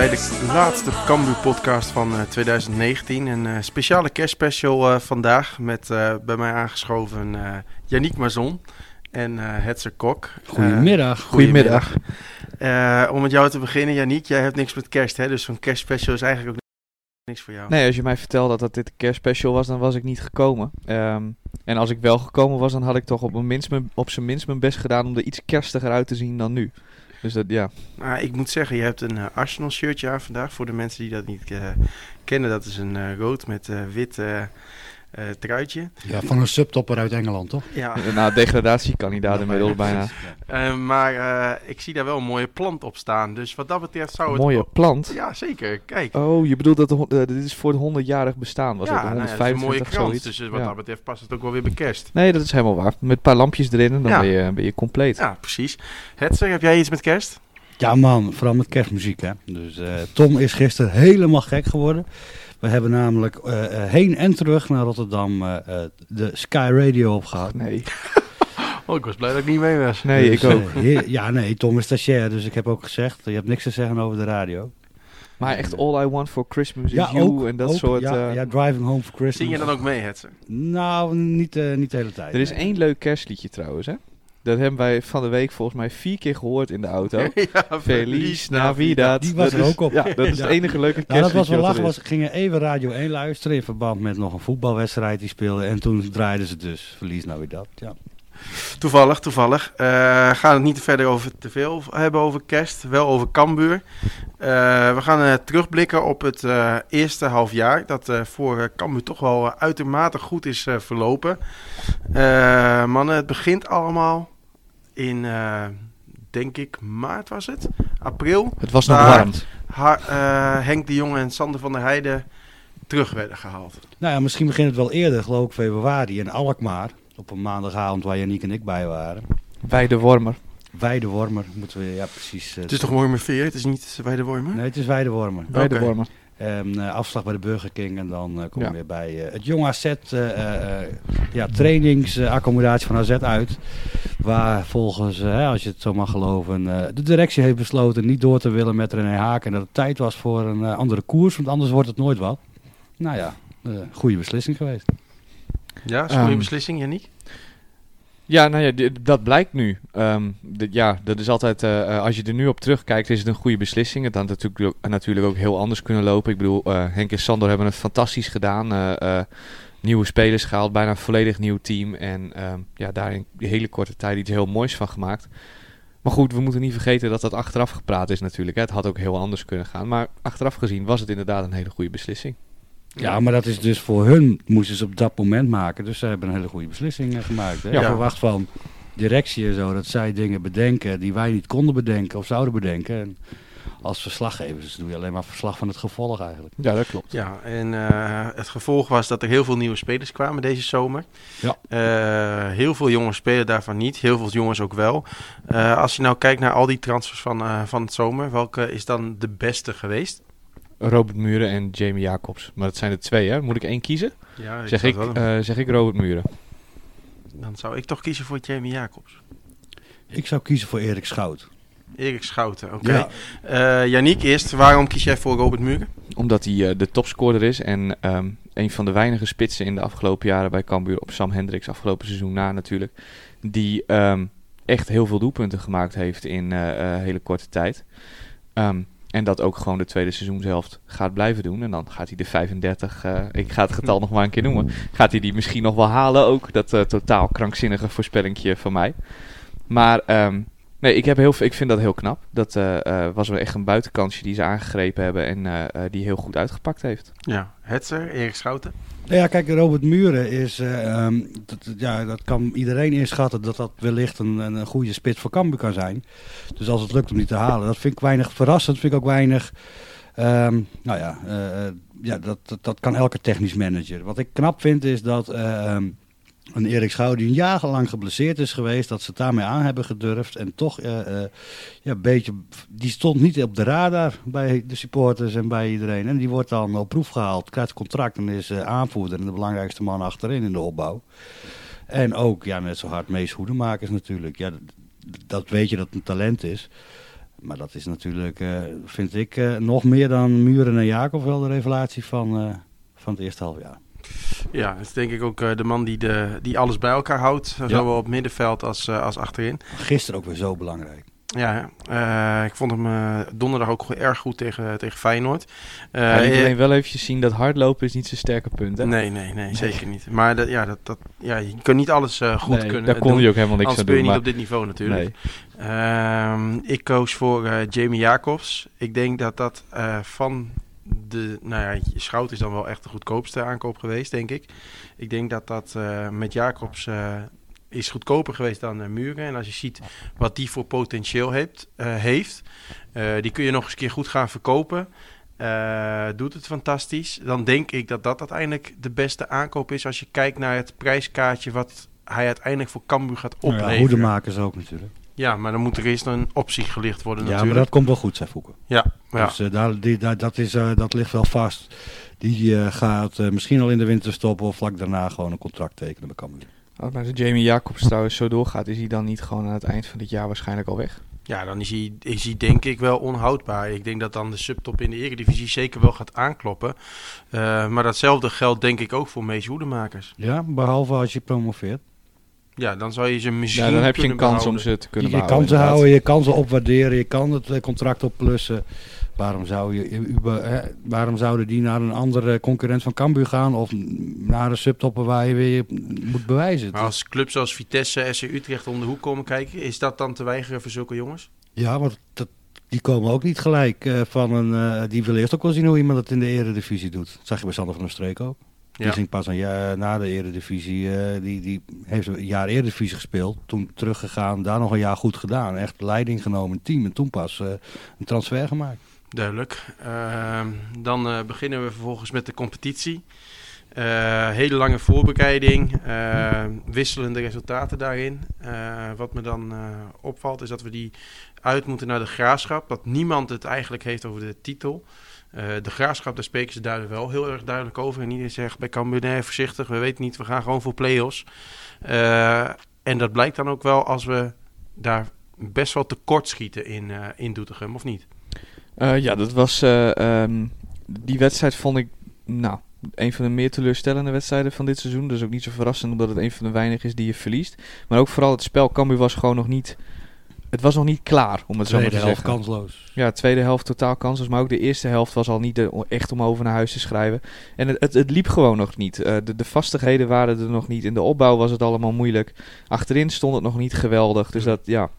bij de laatste Cambuur podcast van eh, 2019. Een eh, speciale kerstspecial eh, vandaag met eh, bij mij aangeschoven eh Yannick Mazon en eh Hetzer Kok. Goedemiddag. Eh, goedemiddag. Eh, om met jou te beginnen, Yannick, jij hebt niks met kerst, hè? dus zo'n kerstspecial is eigenlijk ook niks voor jou. Nee, als je mij vertelde dat dit een kerstspecial was, dan was ik niet gekomen. Ehm, en als ik wel gekomen was, dan had ik toch op, mijn minst mijn, op zijn minst mijn best gedaan om er iets kerstiger uit te zien dan nu. Dus dat, ja. Nou, ik moet zeggen, je hebt een eh, Arsenal shirtje aan vandaag. Voor de mensen die dat niet eh, kennen, dat is een eh, rood met wit eh, eh, truitje. Ja, van een subtopper uit Engeland, toch? Ja, Nou, degradatiekandidaat inmiddels bijna. Eh, maar eh, ik zie daar wel een mooie plant op staan. Dus wat dat betreft zou het... Mooie plant. Ja, zeker. Kijk. Oh, je bedoelt dat de, dit is voor het 100-jarig bestaan, was ja, het? Nou ja, dat is een mooie 125 krans. zoiets. Dus wat Ja. dat betreft past het ook wel weer bij kerst. Nee, dat is helemaal waar. Met een paar lampjes erin en dan Ja. ben, je, ben je compleet. Ja, precies. Hetzer, heb jij iets met kerst? Ja man, vooral met kerstmuziek hè. Dus eh, Tom is gisteren helemaal gek geworden. We hebben namelijk eh, eh, heen en terug naar Rotterdam eh, de Sky Radio opgehaald. Nee. Oh, ik was blij dat ik niet mee was. Nee, Dus, ik ook. eh, heer- ja nee, Tom is stagiair, dus ik heb ook gezegd, je hebt niks te zeggen over de radio. Maar echt All I Want For Christmas Is Ja, You ook, en dat ook, soort... ja, eh, ja, Driving Home for Christmas. Zing je dan ook mee, Hetzer? Nou, niet, eh, niet de hele tijd. Er is nee. één leuk kerstliedje trouwens, hè? Dat hebben wij van de week volgens mij vier keer gehoord in de auto. ja, Feliz Navidad. Die was Dat er is- ook op. Ja, dat is Ja. het enige leuke Nou, dat was wel lachen. Was, is. gingen even Radio 1 luisteren in verband met nog een voetbalwedstrijd die speelde. En toen draaiden ze dus Verlies nou weer dat. Ja. Toevallig, toevallig. Eh gaan het niet verder over te veel hebben over kerst, wel over Cambuur. Eh, we gaan eh, terugblikken op het eh, eerste half jaar dat eh, voor Cambuur toch wel uitermate goed is eh, verlopen. Eh, mannen, het begint allemaal in, eh, denk ik, maart was het? April. Het was nog warm. Eh, Henk de Jong en Sander van der Heijden terug werden gehaald. Nou ja, misschien begint het wel eerder, geloof ik, februari in Alkmaar. Op een maandagavond waar Janiek en ik bij waren. Bij de Wormer. Weidewormer moeten we, ja precies. eh, Het is toch mooi met veer? Het is niet bij de Wormer? Nee, het is Weidewormer. Bij de Ehm, eh, afslag bij de Burger King en dan eh kom je Ja. weer bij eh, het Jong AZ, eh, eh, eh, ja, trainingsaccommodatie van AZ uit. Waar volgens, als je het zo mag geloven, eh, de directie heeft besloten niet door te willen met René Haak. En dat het tijd was voor een andere koers, want anders wordt het nooit wat. Nou ja, eh, goede beslissing geweest. Ja, is een goede Ehm, beslissing, Yannick. Ja, nou ja, dat blijkt nu. Ehm, ja, dat is altijd, eh, eh, als je er nu op terugkijkt, is het een goede beslissing. Het had natuurlijk ook, natuurlijk ook heel anders kunnen lopen. Ik bedoel, eh, Henk en Sander hebben het fantastisch gedaan. Eh, eh, nieuwe spelers gehaald, bijna een volledig nieuw team. En ehm, ja, daar in hele korte tijd iets heel moois van gemaakt. Maar goed, we moeten niet vergeten dat dat achteraf gepraat is natuurlijk. Hè. Het had ook heel anders kunnen gaan. Maar achteraf gezien was het inderdaad een hele goede beslissing. Ja, maar dat is dus voor hun, moesten ze op dat moment maken. Dus ze hebben een hele goede beslissing eh, gemaakt. Hè? Ja. Verwacht van directie en zo dat zij dingen bedenken die wij niet konden bedenken of zouden bedenken. En als verslaggevers doe je alleen maar verslag van het gevolg eigenlijk. Ja, dat klopt. Ja, en eh, het gevolg was dat er heel veel nieuwe spelers kwamen deze zomer. Ja. Eh, heel veel jongens spelen daarvan niet, heel veel jongens ook wel. Eh, als je nou kijkt naar al die transfers van, eh, van het zomer, welke is dan de beste geweest? Robert Muren en Jamie Jacobs. Maar dat zijn er twee, hè? Moet ik één kiezen? Ja, Zeg ik, eh, zeg ik Robert Muren. dan zou ik toch kiezen voor Jamie Jacobs. Ik zou kiezen voor Erik Schout. Erik Schouten, oké. Ja. Eh eerst, waarom kies jij voor Robert Muren? Omdat hij eh, de topscorer is en ehm, een van de weinige spitsen in de afgelopen jaren bij Cambuur op Sam Hendricks, afgelopen seizoen na natuurlijk, die ehm, echt heel veel doelpunten gemaakt heeft in hele korte tijd. Ehm, en dat ook gewoon de tweede seizoenshelft gaat blijven doen. En dan gaat hij de 35, eh, ik ga het getal nog maar een keer noemen, gaat hij die misschien nog wel halen ook. Dat eh, totaal krankzinnige voorspellingje van mij. Maar ehm, nee, ik, heb heel, ik vind dat heel knap. Dat eh, was wel echt een buitenkansje die ze aangegrepen hebben en die heel goed uitgepakt heeft. Ja, Hetzer, Erik Schouten. Nou ja, kijk, Robert Muren is, eh, ehm, ja, dat kan iedereen inschatten dat dat wellicht een, een, goede spits voor Cambuur kan zijn. Dus als het lukt om die te halen, dat vind ik weinig verrassend, vind ik ook weinig, ehm, nou ja, eh, eh, ja dat, dat, kan elke technisch manager. Wat ik knap vind is dat, eh, ehm, een Erik Schouw die een jarenlang geblesseerd is geweest, dat ze het daarmee aan hebben gedurfd. En toch, eh, ja, beetje, die stond niet op de radar bij de supporters en bij iedereen. En die wordt dan op proef gehaald, krijgt contract en is eh, aanvoerder en de belangrijkste man achterin in de opbouw. En ook, ja, net zo hard meest hoedemakers natuurlijk. Ja, dat weet je dat een talent is. Maar dat is natuurlijk, vind ik, nog meer dan Muren en Jacob wel de revelatie van, van het eerste halfjaar. Ja, dat is denk ik ook eh, de man die, de, die alles bij elkaar houdt. Zowel op middenveld als, eh, als achterin. Gisteren ook weer zo belangrijk. Ja, eh, ik vond hem eh, donderdag ook erg goed tegen, tegen Feyenoord. Eh, liet eh, alleen wel eventjes zien dat hardlopen is niet zijn sterke punt. Hè? Nee, nee, nee, zeker niet. Maar dat, ja, dat, dat, ja, je kunt niet alles eh, goed Nee, kunnen Daar kon doen. hij ook helemaal niks aan speel je doen. niet Maar, op dit niveau natuurlijk. nee. Ehm, ik koos voor eh, Jamie Jacobs. Ik denk dat dat eh, van de... Nou ja, Schout is dan wel echt de goedkoopste aankoop geweest, denk ik. Ik denk dat dat eh, met Jacobs eh, is goedkoper geweest dan uh, Muren. En als je ziet wat die voor potentieel heeft, heeft die kun je nog eens een keer goed gaan verkopen. Doet het fantastisch. Dan denk ik dat dat uiteindelijk de beste aankoop is als je kijkt naar het prijskaartje wat hij uiteindelijk voor Cambuur gaat Nou ja, opleveren. hoedemakers ook natuurlijk. Ja, maar dan moet er eerst een optie gelicht worden Ja, maar natuurlijk. dat komt wel goed, zei Fouke. Ja, ja. Dus eh, daar, die, daar, dat, is, eh, dat ligt wel vast. Die eh, gaat eh, misschien al in de winter stoppen of vlak daarna gewoon een contract tekenen bij Cambuur. Als maar als Jamie Jacobs trouwens zo doorgaat, is hij dan niet gewoon aan het eind van dit jaar waarschijnlijk al weg? ja, dan is hij, is hij denk ik wel onhoudbaar. Ik denk dat dan de subtop in de Eredivisie zeker wel gaat aankloppen. Eh, maar datzelfde geldt denk ik ook voor Mees Hoedemakers. Ja, behalve als je promoveert. Ja, dan zou je ze misschien Ja, dan heb je een kunnen kans om behouden. ze te kunnen je behouden. kan ze houden, je kan ze opwaarderen, je kan het eh, contract opplussen. Waarom, zou je, uber- hè, waarom zouden die naar een andere concurrent van Cambuur gaan of naar een subtopper waar je weer moet bewijzen? Maar als clubs zoals Vitesse, SC Utrecht om de hoek komen kijken, is dat dan te weigeren voor zulke jongens? Ja, want dat, die komen ook niet gelijk eh, van een... eh, die willen eerst ook wel zien hoe iemand het in de eredivisie doet. Dat zag je bij Sander van der Streek ook. Die Ja. ging pas een jaar na de eredivisie. eh, die, die heeft een jaar eredivisie gespeeld. Toen teruggegaan, daar nog een jaar goed gedaan. Echt leiding genomen, team. En toen pas eh, een transfer gemaakt. Duidelijk. Ehm, dan eh, beginnen we vervolgens met de competitie. Hele lange voorbereiding, wisselende resultaten daarin. Wat me dan opvalt is dat we die uit moeten naar de graafschap. Dat niemand het eigenlijk heeft over de titel. Eh, de graafschap, daar spreken ze daar wel heel erg duidelijk over. En iedereen zegt bij Cambuur, nee, voorzichtig, we weten niet, we gaan gewoon voor play-offs. Eh, en dat blijkt dan ook wel als we daar best wel tekort schieten in, eh in Doetinchem, of niet? Ja, dat was. eh, ehm, die wedstrijd vond ik. Nou, een van de meer teleurstellende wedstrijden van dit seizoen. Dus ook niet zo verrassend, omdat het een van de weinigen is die je verliest. Maar ook vooral het spel. Cambuur was gewoon nog niet. Het was nog niet klaar, om het zo maar Tweede te helft zeggen. kansloos. Ja, tweede helft totaal kansloos. Maar ook de eerste helft was al niet de- echt om over naar huis te schrijven. En het, het, het liep gewoon nog niet. Eh, de, de vastigheden waren er nog niet. In de opbouw was het allemaal moeilijk. Achterin stond het nog niet geweldig. Dus dat, ja.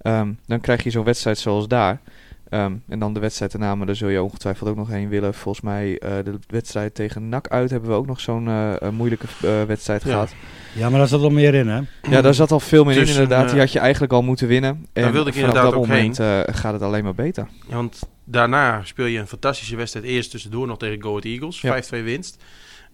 Ehm, dan krijg je zo'n wedstrijd zoals daar. Ehm, en dan de wedstrijd daarna, maar daar zul je ongetwijfeld ook nog heen willen. Volgens mij eh, de wedstrijd tegen NAC uit hebben we ook nog zo'n eh, moeilijke eh, wedstrijd Ja. gehad. Ja, maar daar zat al meer in, hè? Ja, daar zat al veel meer Dus in inderdaad. Die had je eigenlijk al moeten winnen. En wilde ik vanaf inderdaad dat ook moment eh, gaat het alleen maar beter. Ja, Want daarna speel je een fantastische wedstrijd. Eerst tussendoor nog tegen Go Ahead Eagles. Ja. 5-2 winst.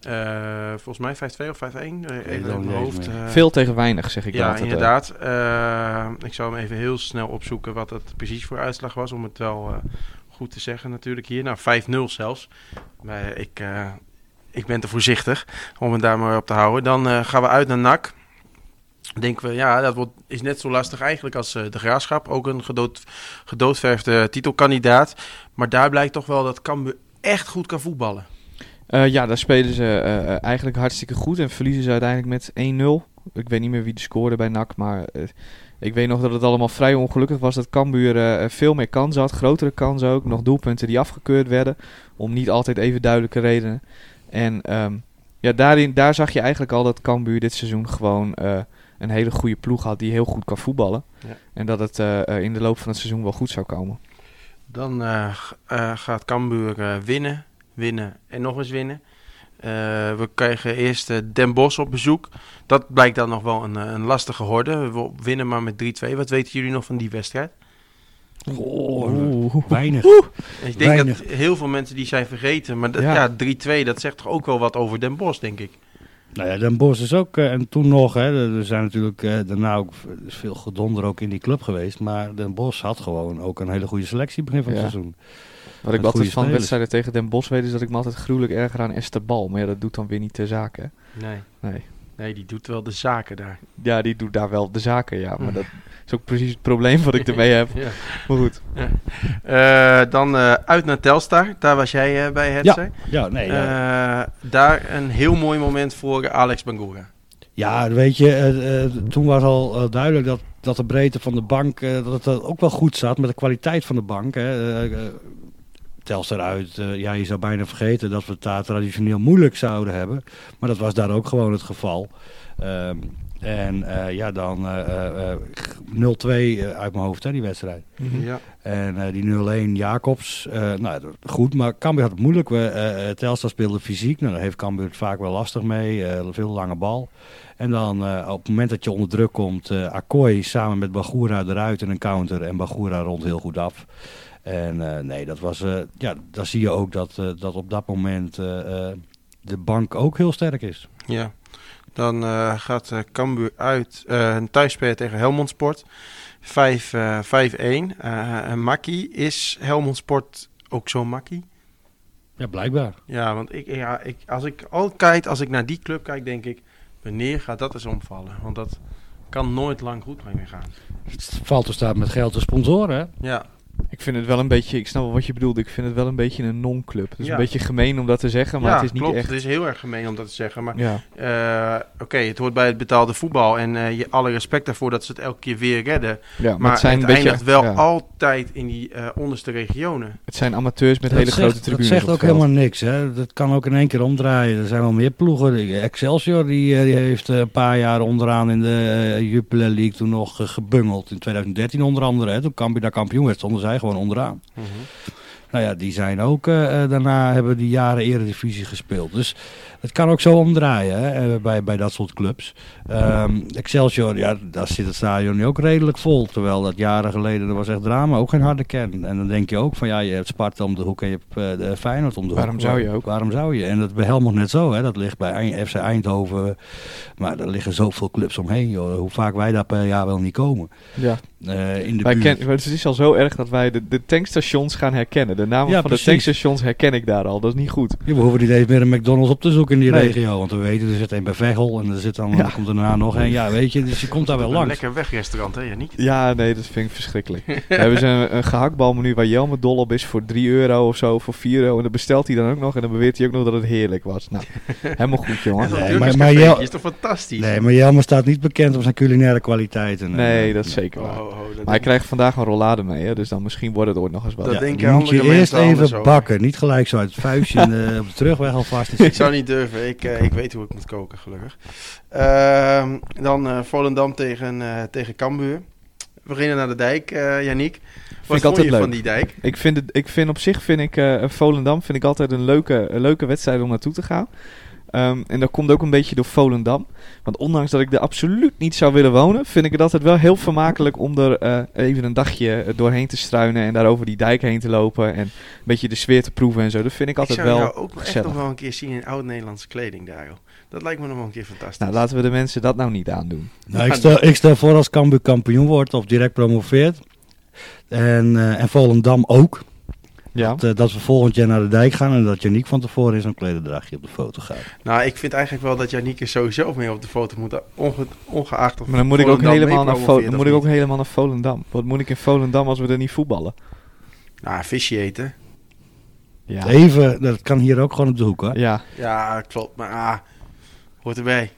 Eh, volgens mij 5-2 of 5-1. eh, even mijn hoofd. eh. Veel tegen weinig, zeg ik ja, altijd. inderdaad. Eh, ik zal hem even heel snel opzoeken wat het precies voor uitslag was. Om het wel eh, goed te zeggen natuurlijk hier. Nou, 5-0 zelfs. Maar ik, eh, ik ben te voorzichtig om het daar maar op te houden. Dan eh, gaan we uit naar NAC. Denken we, ja, dat wordt, is net zo lastig eigenlijk als de Graafschap. Ook een gedood, gedoodverfde titelkandidaat. Maar daar blijkt toch wel dat Cambuur echt goed kan voetballen. Eh, ja, daar spelen ze eh, eh, eigenlijk hartstikke goed en verliezen ze uiteindelijk met 1-0. Ik weet niet meer wie de scoorde bij NAC, maar ik weet nog dat het allemaal vrij ongelukkig was dat Cambuur veel meer kansen had, grotere kansen ook, nog doelpunten die afgekeurd werden, om niet altijd even duidelijke redenen. En ehm, ja, daarin, daar zag je eigenlijk al dat Cambuur dit seizoen gewoon een hele goede ploeg had die heel goed kan voetballen. Ja. En dat het in de loop van het seizoen wel goed zou komen. Dan gaat Cambuur winnen, winnen en nog eens winnen. Eh, we krijgen eerst eh, Den Bosch op bezoek. Dat blijkt dan nog wel een, eh, een lastige horde. We winnen maar met 3-2. Wat weten jullie nog van die wedstrijd? Oh, weinig. Ik denk Weinig. dat heel veel mensen die zijn vergeten. Maar dat- Ja. ja. 3-2, dat zegt toch ook wel wat over Den Bosch, denk ik. Nou ja, Den Bosch is ook, en toen nog, hè, er zijn natuurlijk daarna ook is veel gedonder ook in die club geweest. Maar Den Bosch had gewoon ook een hele goede selectie begin van het Ja. seizoen. Wat ik altijd van wedstrijden tegen Den Bosch weet, is dat ik me altijd gruwelijk erger aan Esther Bal. Maar ja, dat doet dan weer niet de zaken. Nee. Nee. nee, die doet wel de zaken daar. Ja, die doet daar wel de zaken, ja. Maar dat is ook precies het probleem wat ik ermee heb. Ja. Maar goed. Eh, dan eh, uit naar Telstar. Daar was jij eh, bij het. Ja, ja, nee, ja. Eh, daar een heel mooi moment voor Alex Bangura. Ja, weet je, toen was al duidelijk dat, dat de breedte van de bank eh, dat het ook wel goed zat met de kwaliteit van de bank. Hè. Telstar uit, eh, ja, je zou bijna vergeten dat we het daar traditioneel moeilijk zouden hebben. Maar dat was daar ook gewoon het geval. Ehm, en eh, ja, dan eh, eh, eh, 0-2 eh, uit mijn hoofd, hè, die wedstrijd. Ja. En eh, die 0-1 Jacobs, eh, nou goed, maar Cambuur had het moeilijk. We, eh, eh, Telstar speelde fysiek, nou, daar heeft Cambuur het vaak wel lastig mee. eh, veel lange bal. En dan eh, op het moment dat je onder druk komt, eh Akkooi samen met Bagura eruit in een counter en Bagura rond heel goed af. En eh, nee, dat was, eh, ja, daar zie je ook dat, eh, dat op dat moment de bank ook heel sterk is. Ja. Dan gaat eh Cambuur uit eh een thuisspeler tegen Helmond Sport. 5, eh, 5-1. Eh, en Makkie is Helmond Sport ook zo'n Makkie? Ja, blijkbaar. Ja, want ik, ja, ik, als ik altijd, als ik naar die club kijk, denk ik, wanneer gaat dat eens omvallen? Want dat kan nooit lang goed mee gaan. Het valt te staan met geld de sponsoren, hè? Ja, Ik vind het wel een beetje, ik snap wel wat je bedoelt, ik vind het wel een beetje een non-club. Het is Ja. een beetje gemeen om dat te zeggen, maar ja het is niet klopt. echt... Het is heel erg gemeen om dat te zeggen. Maar Ja, eh, oké, het hoort bij het betaalde voetbal. En eh, je alle respect daarvoor dat ze het elke keer weer redden. ja maar, Maar het zijn het een beetje... eindigt wel ja. altijd in die eh, onderste regionen. Het zijn amateurs met Dat hele zegt, grote tribunes Dat zegt ook helemaal niks. Hè. Dat kan ook in één keer omdraaien. Er zijn wel meer ploegen. Die- Excelsior die, eh, die heeft eh, een paar jaar onderaan in de uh, Jupiler League toen nog gebungeld. In 2013 onder andere. Hè. Toen Cambuur daar kampioen werd, stonden zij gewoon onderaan. Nou ja, die zijn ook eh, eh, daarna hebben die jaren eredivisie gespeeld. Dus het kan ook zo omdraaien hè, eh, bij, bij dat soort clubs. Ehm, Excelsior, ja, daar zit het stadion nu ook redelijk vol. Terwijl dat jaren geleden, er was echt drama, ook geen harde kern. En dan denk je ook van ja, je hebt Sparta om de hoek en je hebt de Feyenoord om de Waarom hoek. zou je ook? Waarom zou je? En dat bij Helmond net zo, hè. dat ligt bij FC Eindhoven. Maar er liggen zoveel clubs omheen, joh. Hoe vaak wij daar per jaar wel niet komen. Ja. Eh, in de Wij buurt. ken, het is al zo erg dat wij de, de tankstations gaan herkennen. De namen Ja, van precies. de tankstations herken ik daar al. Dat is niet goed. Ja, we hoeven niet eens meer een McDonald's op te zoeken in die Nee. regio. Want we weten, er zit een bij Veghel en er zit dan, Ja. komt er daarna nog een. Ja, weet je, dus je komt daar wel Een langs. lekker wegrestaurant, hè, Janiek? Ja, nee, dat vind ik verschrikkelijk. We hebben ze een, een gehaktbalmenu waar Jelme dol op is voor 3 euro of zo, voor 4 euro. En dat bestelt hij dan ook nog en dan beweert hij ook nog dat het heerlijk was. Nou, helemaal goed, jongen. Nee, maar- maar is toch fantastisch? Nee, maar Jelmer staat niet bekend om zijn culinaire kwaliteiten. Nee, dat is zeker waar. oh, oh, Maar hij krijgt vandaag een rollade mee, hè, dus dan misschien wordt het ooit nog eens wat. Dat Ja, denken dan moet je eerst even bakken. Niet gelijk zo uit het vuistje en, eh, op de terugweg alvast. Ik zou niet durven. Ik, eh, ik weet hoe ik moet koken, gelukkig. Ehm, dan eh Volendam tegen, eh tegen Cambuur. We beginnen naar de dijk, Janiek. Wat ik vond je leuk. van die dijk? Ik vind, het, ik vind op zich vind ik Volendam vind ik altijd een leuke, een leuke wedstrijd om naartoe te gaan. Ehm, en dat komt ook een beetje door Volendam. Want ondanks dat ik er absoluut niet zou willen wonen, vind ik het altijd wel heel vermakelijk om er eh, even een dagje doorheen te struinen en daar over die dijk heen te lopen en een beetje de sfeer te proeven en zo. Dat vind ik Ik altijd zou wel jou ook echt gezellig. nog wel een keer zien in oud-Nederlandse kleding daar. joh. Dat lijkt me nog wel een keer fantastisch. Nou, laten we de mensen dat nou niet aandoen. Nou, ik, stel, ik stel voor als Cambuur kampioen wordt of direct promoveert. En, eh, en Volendam ook. Ja. Dat, eh, dat we volgend jaar naar de dijk gaan en dat Janiek van tevoren in zo'n klederdrachtje op de foto gaat. Nou, ik vind eigenlijk wel dat Janiek er sowieso mee op de foto moet. Onge ongeacht of Maar dan moet ik ook helemaal naar, dan moet ik ook helemaal naar Volendam. Wat moet ik in Volendam als we er niet voetballen? Nou, visje eten. Ja. Even, dat kan hier ook gewoon op de hoek hoor. Ja, Ja, klopt. Maar ah, hoort erbij.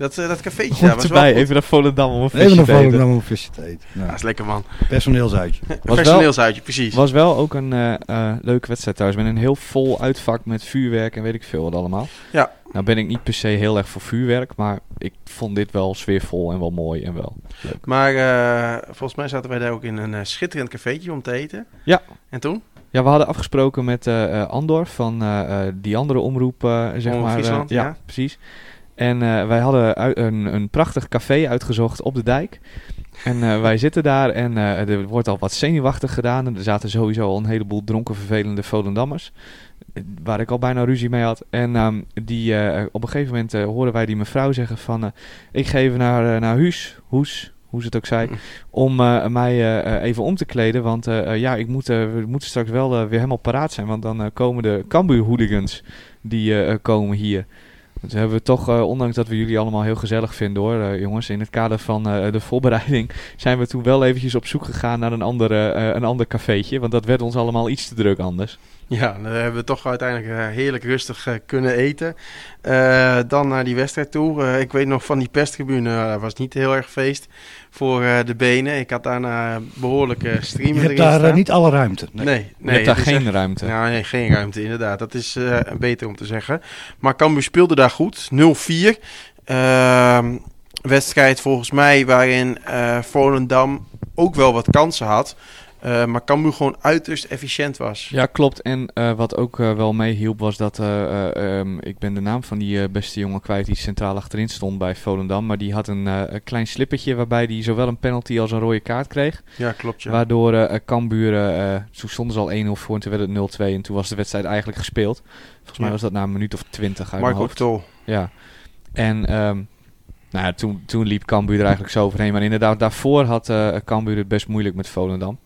Dat, eh, dat cafeetje daar was erbij. wel goed. Even naar Volendam om een visje Even naar te eten. Volendam om een visje te eten. Ja, Ja. dat is lekker man. Personeelsuitje. wel- Personeelsuitje, precies. was wel ook een eh, eh, leuke wedstrijd trouwens. Met een heel vol uitvak met vuurwerk en weet ik veel wat allemaal. Ja. Nou ben ik niet per se heel erg voor vuurwerk. Maar ik vond dit wel sfeervol en wel mooi en wel leuk. Maar eh, volgens mij zaten wij daar ook in een schitterend cafeetje om te eten. Ja. En toen? Ja, we hadden afgesproken met eh, eh, Andor van eh, eh, die andere omroep, eh, zeg Omroep maar. Friesland, ja, ja. precies. En eh, wij hadden een, een prachtig café uitgezocht op de dijk. En eh, wij zitten daar en eh, er wordt al wat zenuwachtig gedaan. En er zaten sowieso al een heleboel dronken, vervelende Volendammers. waar ik al bijna ruzie mee had. En ehm, die, op een gegeven moment horen wij die mevrouw zeggen van... Ik ga even naar, naar Huus, Hoes, hoe ze het ook zei... Om mij even om te kleden. Want ja, ik moet, we moeten straks wel weer helemaal paraat zijn. Want dan komen de Cambuur hooligans die komen hier... Dus hebben we toch, uh, ondanks dat we jullie allemaal heel gezellig vinden hoor, uh, jongens, in het kader van uh, de voorbereiding, zijn we toen wel eventjes op zoek gegaan naar een, andere, een ander cafeetje. Want dat werd ons allemaal iets te druk anders. Ja, dan hebben we toch uiteindelijk heerlijk rustig kunnen eten. dan naar die wedstrijd toe. ik weet nog van die perstribune, was niet heel erg feest voor de benen. Ik had daarna behoorlijke streamen Je hebt daar staan. niet alle ruimte. Nee, nee, je hebt daar geen echt- ruimte. Ja, nee, geen ruimte, inderdaad. Dat is eh, beter om te zeggen. Maar Cambuur speelde daar goed. 0-4. Ehm, wedstrijd volgens mij waarin eh Volendam ook wel wat kansen had. Eh, maar Cambuur gewoon uiterst efficiënt was. Ja, klopt. En eh, wat ook eh, wel meehielp was dat, eh, eh, ehm, ik ben de naam van die beste jongen kwijt die centraal achterin stond bij Volendam. Maar die had een, klein slippertje waarbij hij zowel een penalty als een rode kaart kreeg. Ja, klopt. Ja. Waardoor Cambuur, toen stonden ze al 1-0 voor en toen werd het 0-2 en toen was de wedstrijd eigenlijk gespeeld. Volgens mij Ja. was dat na een minuut of 20 uit Marco. Tol. Ja. En ehm, nou ja, toen, toen liep Cambuur er eigenlijk zo overheen. Maar inderdaad, daarvoor had Cambuur het best moeilijk met Volendam.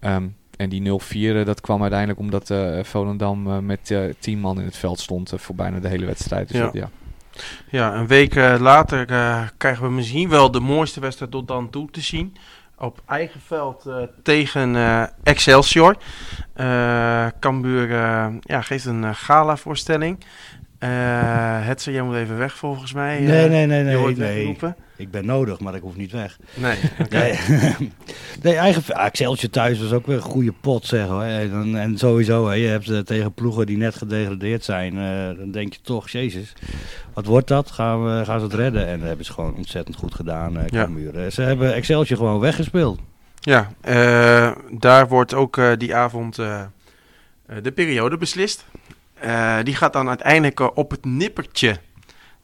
Ehm, en die 0-4, eh, dat kwam uiteindelijk omdat eh, Volendam eh, met 10 man in het veld stond voor bijna de hele wedstrijd. Dus Ja. dat, ja. Ja, een week later krijgen we misschien wel de mooiste wedstrijd tot dan toe te zien. Op eigen veld tegen Excelsior. Cambuur ja, geeft een eh, gala-voorstelling. Eh Hetzer, jij moet even weg volgens mij. eh. Nee, nee, nee, je nee. nee. Ik ben nodig, maar ik hoef niet weg. Nee, oké. Nee, nee eigen ah, Excelsior thuis was ook weer een goede pot, zeg hoor. En, en sowieso, hè, je hebt eh, tegen ploegen die net gedegradeerd zijn, dan denk je toch, jezus, wat wordt dat? Gaan, we, gaan ze het redden? En dat hebben ze gewoon ontzettend goed gedaan, Ja. Ze hebben Excelsior gewoon weggespeeld. Ja, daar wordt ook die avond de periode beslist. Eh, die gaat dan uiteindelijk eh, op het nippertje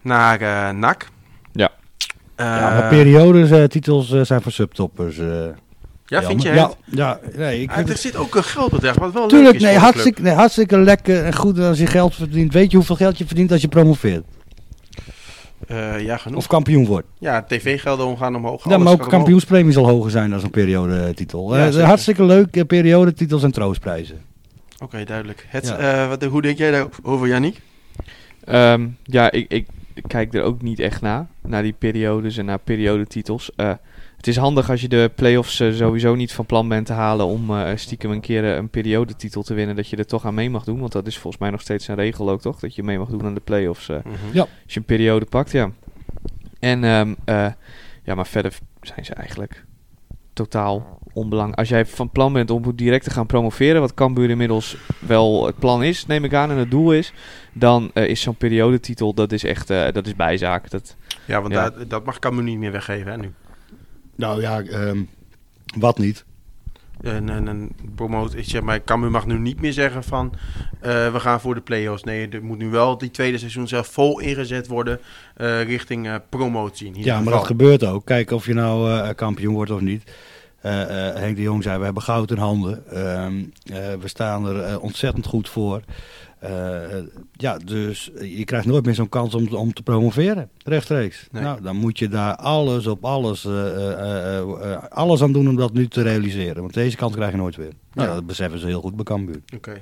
naar eh NAC. Ja. Eh, ja, maar periodes, eh, titels eh, zijn voor subtoppers. eh. ja, vind je? Ja, ja nee, ik Ah, er het... zit ook een geldbedrag, wat wel Tuurlijk, leuk is nee, hartstikke, nee, hartstikke lekker en goed als je geld verdient. Weet je hoeveel geld je verdient als je promoveert? Eh, ja, genoeg. Of kampioen wordt? Ja, tv-gelden gaan omhoog. Ja, maar ook kampioenspremie zal hoger zijn dan een periodetitel. Ja, hartstikke leuk, periodetitels en troostprijzen. Oké, duidelijk. Het, Ja. eh, wat, hoe denk jij daarover, Yannick? Ehm, ja, ik, ik kijk er ook niet echt naar. Naar die periodes en naar periodetitels. Eh het is handig als je de play-offs eh, sowieso niet van plan bent te halen om eh, stiekem een keer een periodetitel te winnen. Dat je er toch aan mee mag doen. Want dat is volgens mij nog steeds een regel ook, toch? Dat je mee mag doen aan de play-offs. eh, Ja. Als je een periode pakt, ja. En ehm, eh, ja, maar verder zijn ze eigenlijk totaal onbelangrijk. Als jij van plan bent om direct te gaan promoveren, wat Cambuur inmiddels wel het plan is, neem ik aan, en het doel is, dan eh, is zo'n periodetitel, dat is echt, eh, dat is bijzaak. Dat, Ja, want Ja. daar- dat mag Cambuur niet meer weggeven, hè, nu. Nou ja, ehm, wat niet? Een, een, een promote, ik zeg maar, Cambuur mag nu niet meer zeggen van eh, we gaan voor de play-offs. Nee, er moet nu wel die tweede seizoen zelf vol ingezet worden eh, richting eh, promotie. In ieder Ja, maar geval. dat gebeurt ook. Kijk of je nou kampioen wordt of niet. Eh, eh, Henk de Jong zei, we hebben goud in handen. Ehm, eh, we staan er ontzettend goed voor. Ja, dus je krijgt nooit meer zo'n kans om, om te promoveren, rechtstreeks. Nee. Nou, dan moet je daar alles op alles, alles aan doen om dat nu te realiseren. Want deze kans krijg je nooit weer. Nou, Ja. dat beseffen ze heel goed bij Cambuur. Oké.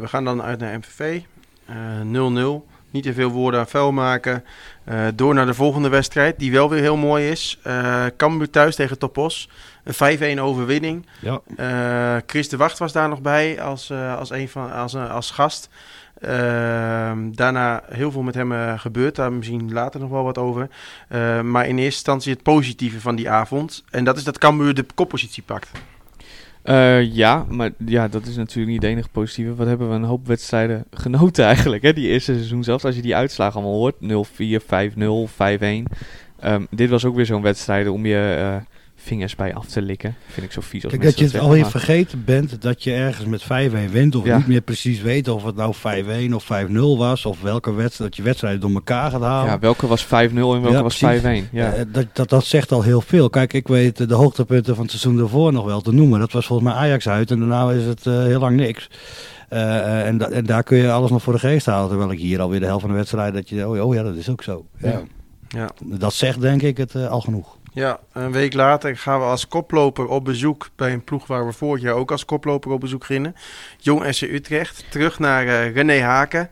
We gaan dan uit naar MVV. Eh, 0-0. Niet te veel woorden aan vuil maken. Eh, door naar de volgende wedstrijd, die wel weer heel mooi is. Eh Cambuur thuis tegen Topos. Een 5-1 overwinning. Ja. Eh, Chris de Wacht was daar nog bij als, als, een van, als, als gast. Ehm, daarna heel veel met hem gebeurd. Daar misschien later nog wel wat over. Maar in eerste instantie het positieve van die avond. En dat is dat Cambuur de koppositie pakt. Eh, ja, maar ja, dat is natuurlijk niet het enige positieve. Wat hebben we een hoop wedstrijden genoten eigenlijk, hè? Die eerste seizoen zelfs, als je die uitslagen allemaal hoort. 0-4, 5-0, 5-1. Ehm, dit was ook weer zo'n wedstrijd om je eh, vingers bij af te likken. Vind ik zo vies als Kijk, dat je het alweer vergeten bent dat je ergens met 5-1 wint. Of Ja. niet meer precies weet of het nou 5-1 of 5-0 was. Of welke wedstrijd, dat je wedstrijden door elkaar gaat halen. Ja, welke was 5-0 en welke Ja, was precies. 5-1? Ja. Eh, dat, dat, dat zegt al heel veel. Kijk, ik weet de hoogtepunten van het seizoen daarvoor nog wel te noemen. Dat was volgens mij Ajax uit en daarna is het eh, heel lang niks. Eh, en, da- en daar kun je alles nog voor de geest halen. Terwijl ik hier alweer de helft van de wedstrijd dat je, oh, oh ja, dat is ook zo. Ja. Ja. Dat zegt denk ik het al genoeg. Ja, een week later gaan we als koploper op bezoek bij een ploeg waar we vorig jaar ook als koploper op bezoek gingen. Jong SC Utrecht. Terug naar eh, René Haken.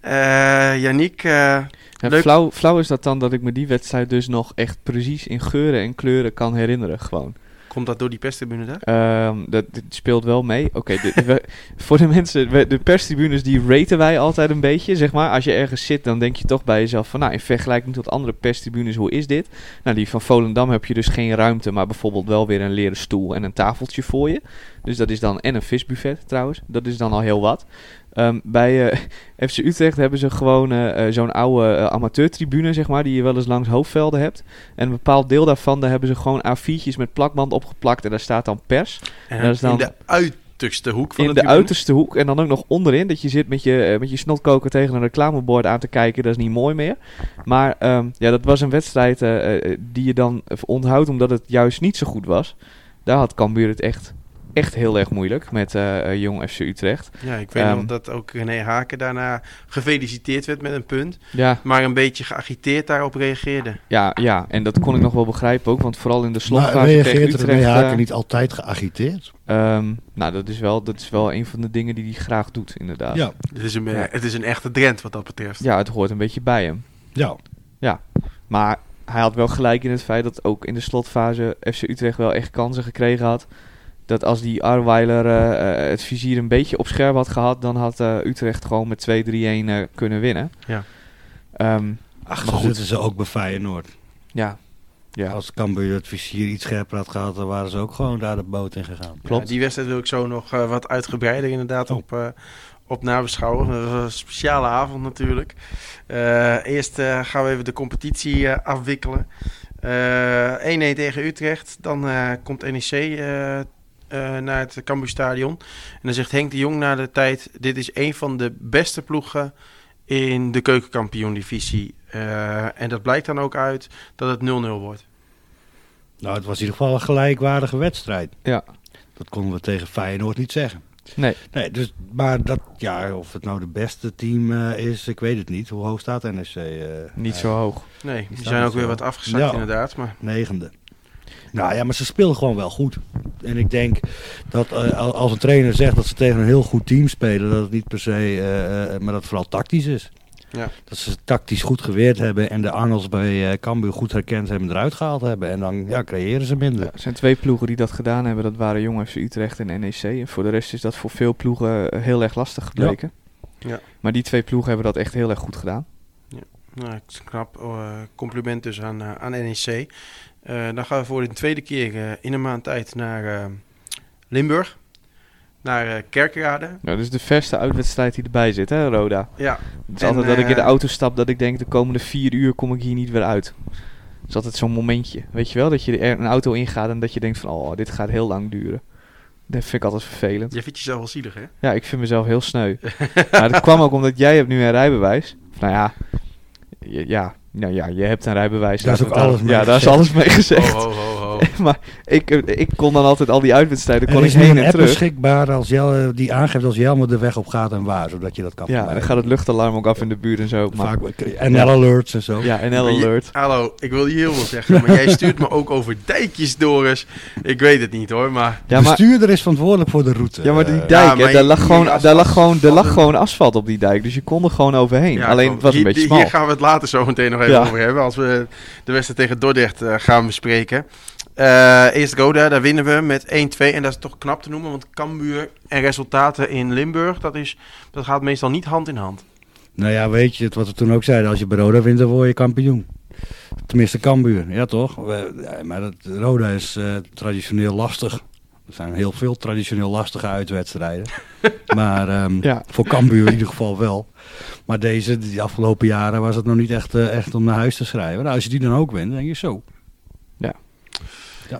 Eh Yannick, eh, Ja, Leuk. flauw, flauw is dat dan dat ik me die wedstrijd dus nog echt precies in geuren en kleuren kan herinneren. Gewoon. Komt dat door die perstribune daar? Ehm, dat, dit speelt wel mee. Oké, voor de mensen, de perstribunes die raten wij altijd een beetje. Zeg maar, als je ergens zit, dan denk je toch bij jezelf van, nou, in vergelijking tot andere perstribunes, hoe is dit? Nou, die van Volendam heb je dus geen ruimte, maar bijvoorbeeld wel weer een leren stoel en een tafeltje voor je. Dus dat is dan, en een visbuffet trouwens, dat is dan al heel wat. Ehm, bij eh, FC Utrecht hebben ze gewoon eh, eh, zo'n oude eh, amateurtribune, zeg maar, die je wel eens langs hoofdvelden hebt. En een bepaald deel daarvan, daar hebben ze gewoon A4'tjes met plakband opgeplakt en daar staat dan pers. En dat is dan- in de uiterste hoek van in de, uiterste hoek. En dan ook nog onderin. Dat je zit met je, met je snotkoker tegen een reclamebord aan te kijken. Dat is niet mooi meer. Maar ehm, ja, dat was een wedstrijd die je dan onthoudt omdat het juist niet zo goed was. Daar had Cambuur het echt, echt heel erg moeilijk met eh, eh, Jong FC Utrecht. Ja, ik weet Ehm, nog dat ook René Haken daarna gefeliciteerd werd met een punt. Ja, Maar een beetje geagiteerd daarop reageerde. ja, ja, en dat kon ik nog wel begrijpen ook. Want vooral in de slotfase tegen reageert Utrecht... René Haken eh, niet altijd geagiteerd? ehm, nou, dat is, wel, dat is wel een van de dingen die hij graag doet, inderdaad. Ja. Het is, een, Ja. het is een echte Drent wat dat betreft. ja, het hoort een beetje bij hem. Ja. Maar hij had wel gelijk in het feit dat ook in de slotfase FC Utrecht wel echt kansen gekregen had. Dat als die Arweiler eh, eh, het vizier een beetje op scherp had gehad, dan had eh, Utrecht gewoon met 2-3-1 eh, kunnen winnen. Ja. Ehm, Ach, Maar zo goed. zitten ze ook bij Feyenoord. ja. ja. Als Cambuur het vizier iets scherper had gehad, dan waren ze ook gewoon daar de boot in gegaan. Klopt. Ja, die wedstrijd wil ik zo nog wat uitgebreider inderdaad Oh. op, eh, op nabeschouwen. Dat was een speciale avond natuurlijk. Eh, eerst eh, gaan we even de competitie afwikkelen. Eh 1-1 tegen Utrecht. Dan eh, komt NEC eh, eh, naar het Cambuurstadion. En dan zegt Henk de Jong na de tijd... dit is een van de beste ploegen in de keukenkampioen-divisie. Eh, en dat blijkt dan ook uit dat het 0-0 wordt. Nou, het was in ieder geval een gelijkwaardige wedstrijd. Ja. Dat konden we tegen Feyenoord niet zeggen. Nee, Nee, dus, maar dat, ja, of het nou de beste team eh, is, ik weet het niet. Hoe hoog staat NEC? eh, niet zo hoog. Nee, die zijn ook weer wat afgezakt Ja. inderdaad. Maar Negende. Nou ja, maar ze speelden gewoon wel goed. En ik denk dat eh, al- als een trainer zegt dat ze tegen een heel goed team spelen, dat het niet per se, eh, eh, maar dat het vooral tactisch is. Ja. Dat ze tactisch goed geweerd hebben en de angels bij eh Cambuur goed herkend hebben en eruit gehaald hebben. En dan ja, creëren ze minder. Er zijn twee ploegen die dat gedaan hebben. Dat waren Jong FC Utrecht en NEC. En voor de rest is dat voor veel ploegen heel erg lastig gebleken. Ja. Maar die twee ploegen hebben dat echt heel erg goed gedaan. Nou, het is knap. compliment dus aan, aan NEC. Eh, dan gaan we voor de tweede keer eh, in een maand tijd naar eh, Limburg. Naar eh, Kerkrade. Nou, dat is de verste uitwedstrijd die erbij zit, hè, Roda. Ja, Het is En, altijd dat ik in de auto stap dat ik denk de komende vier uur kom ik hier niet weer uit. Het is altijd zo'n momentje. Weet je wel, dat je er een auto ingaat en dat je denkt van oh, dit gaat heel lang duren. Dat vind ik altijd vervelend. je vindt jezelf wel zielig, hè? Ja, ik vind mezelf heel sneu. maar dat kwam ook omdat jij hebt nu een rijbewijs. Nou ja, ja, nou ja, je hebt een rijbewijs. Daar is ook alles mee Ja, daar is gezegd. alles mee gezegd. Ho, ho, ho, ho. maar ik, eh, ik kon dan altijd al die uitwedstrijden kon Er ik heen een en app terug. beschikbaar als Jelle, die aangeeft als Jelmer de weg op gaat en waar, zodat je dat kan Ja, dan gaat het luchtalarm ook af in de buurt en zo. Maar, Vaak NL alerts en zo. ja, NL Maar je- Alert. Hallo, ik wil je heel veel zeggen, maar jij stuurt me ook over dijkjes, Doris. Ik weet het niet hoor, maar... Ja, de maar, bestuurder is verantwoordelijk voor de route. ja, maar die Eh, dijk, ja, hè, maar daar, lag gewoon, daar, lag gewoon, er als lag een- gewoon asfalt op die dijk. Dus je kon er gewoon overheen. Ja, Alleen het was een Hier- beetje hier, smal. Hier gaan we het later zo meteen nog even Ja. over hebben, als we de wedstrijd tegen Dordrecht eh, gaan bespreken. Eh, eerst Roda, daar winnen we met 1-2. En dat is toch knap te noemen, want Cambuur en resultaten in Limburg, dat, is, dat gaat meestal niet hand in hand. Nou ja, weet je, het wat we toen ook zeiden, als je bij Roda wint, dan word je kampioen. Tenminste, Cambuur, ja toch? We- ja, maar dat, Roda is eh, traditioneel lastig. Er zijn heel veel traditioneel lastige uitwedstrijden. maar ehm, Ja. voor Cambuur in ieder geval wel. Maar deze, die afgelopen jaren, was het nog niet echt, eh, echt om naar huis te schrijven. Nou, als je die dan ook wint, dan denk je zo.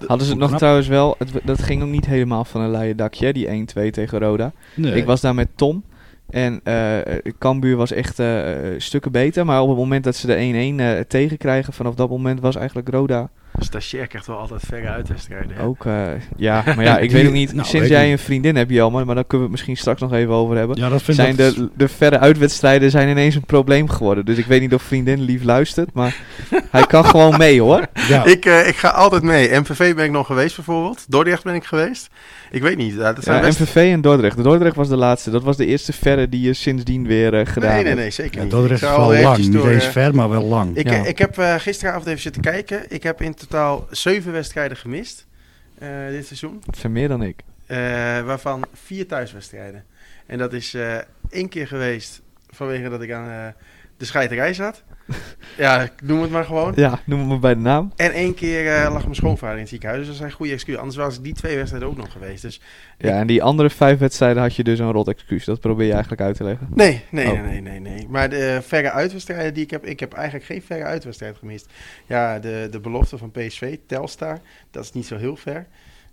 Ja. Hadden ze het nog knap. trouwens wel, het, dat ging ook niet helemaal van een leien dakje, die 1-2 tegen Roda. Nee. Ik was daar met Tom. En eh Cambuur was echt eh, stukken beter. Maar op het moment dat ze de 1-1 eh, tegenkrijgen, vanaf dat moment was eigenlijk Roda Stagiair krijgt wel altijd verre uitwedstrijden. Ook, eh, ja, maar ja, ik weet ook niet. Nou, sinds jij een vriendin hebt, Jelmer, maar daar kunnen we het misschien straks nog even over hebben. Ja, dat vind zijn ik de, de verre uitwedstrijden zijn ineens een probleem geworden. Dus ik weet niet of vriendin lief luistert, maar hij kan gewoon mee hoor. Ja, Ik, eh, ik ga altijd mee. MVV ben ik nog geweest bijvoorbeeld. Dordrecht ben ik geweest. Ik weet niet. Ja, dat zijn Ja, best... MVV en Dordrecht. De Dordrecht was de laatste. Dat was de eerste verre die je sindsdien weer eh, gedaan Nee, nee, hebt. nee, zeker ja, niet. Dordrecht is wel lang. Niet door, eens eh, ver, maar wel lang. Ik, Ja. ik heb eh, gisteravond even zitten kijken. Ik heb in totaal zeven wedstrijden gemist eh, dit seizoen. Dat zijn meer dan ik. Eh, waarvan vier thuiswedstrijden. En dat is eh, één keer geweest vanwege dat ik aan eh, de scheiterij zat. ja, ik noem het maar gewoon. Ja, noem het maar bij de naam. En één keer eh, lag mijn schoonvader in het ziekenhuis. Dus dat zijn goede excuses. Anders was ik die twee wedstrijden ook nog geweest. Dus Ja, en die andere vijf wedstrijden had je dus een rot excuus. Dat probeer je eigenlijk uit te leggen. Nee, nee, Oh. nee, nee, nee, nee. Maar de verre uitwedstrijden die ik heb, ik heb eigenlijk geen verre uitwedstrijd gemist. Ja, de, de belofte van PSV, Telstar, dat is niet zo heel ver.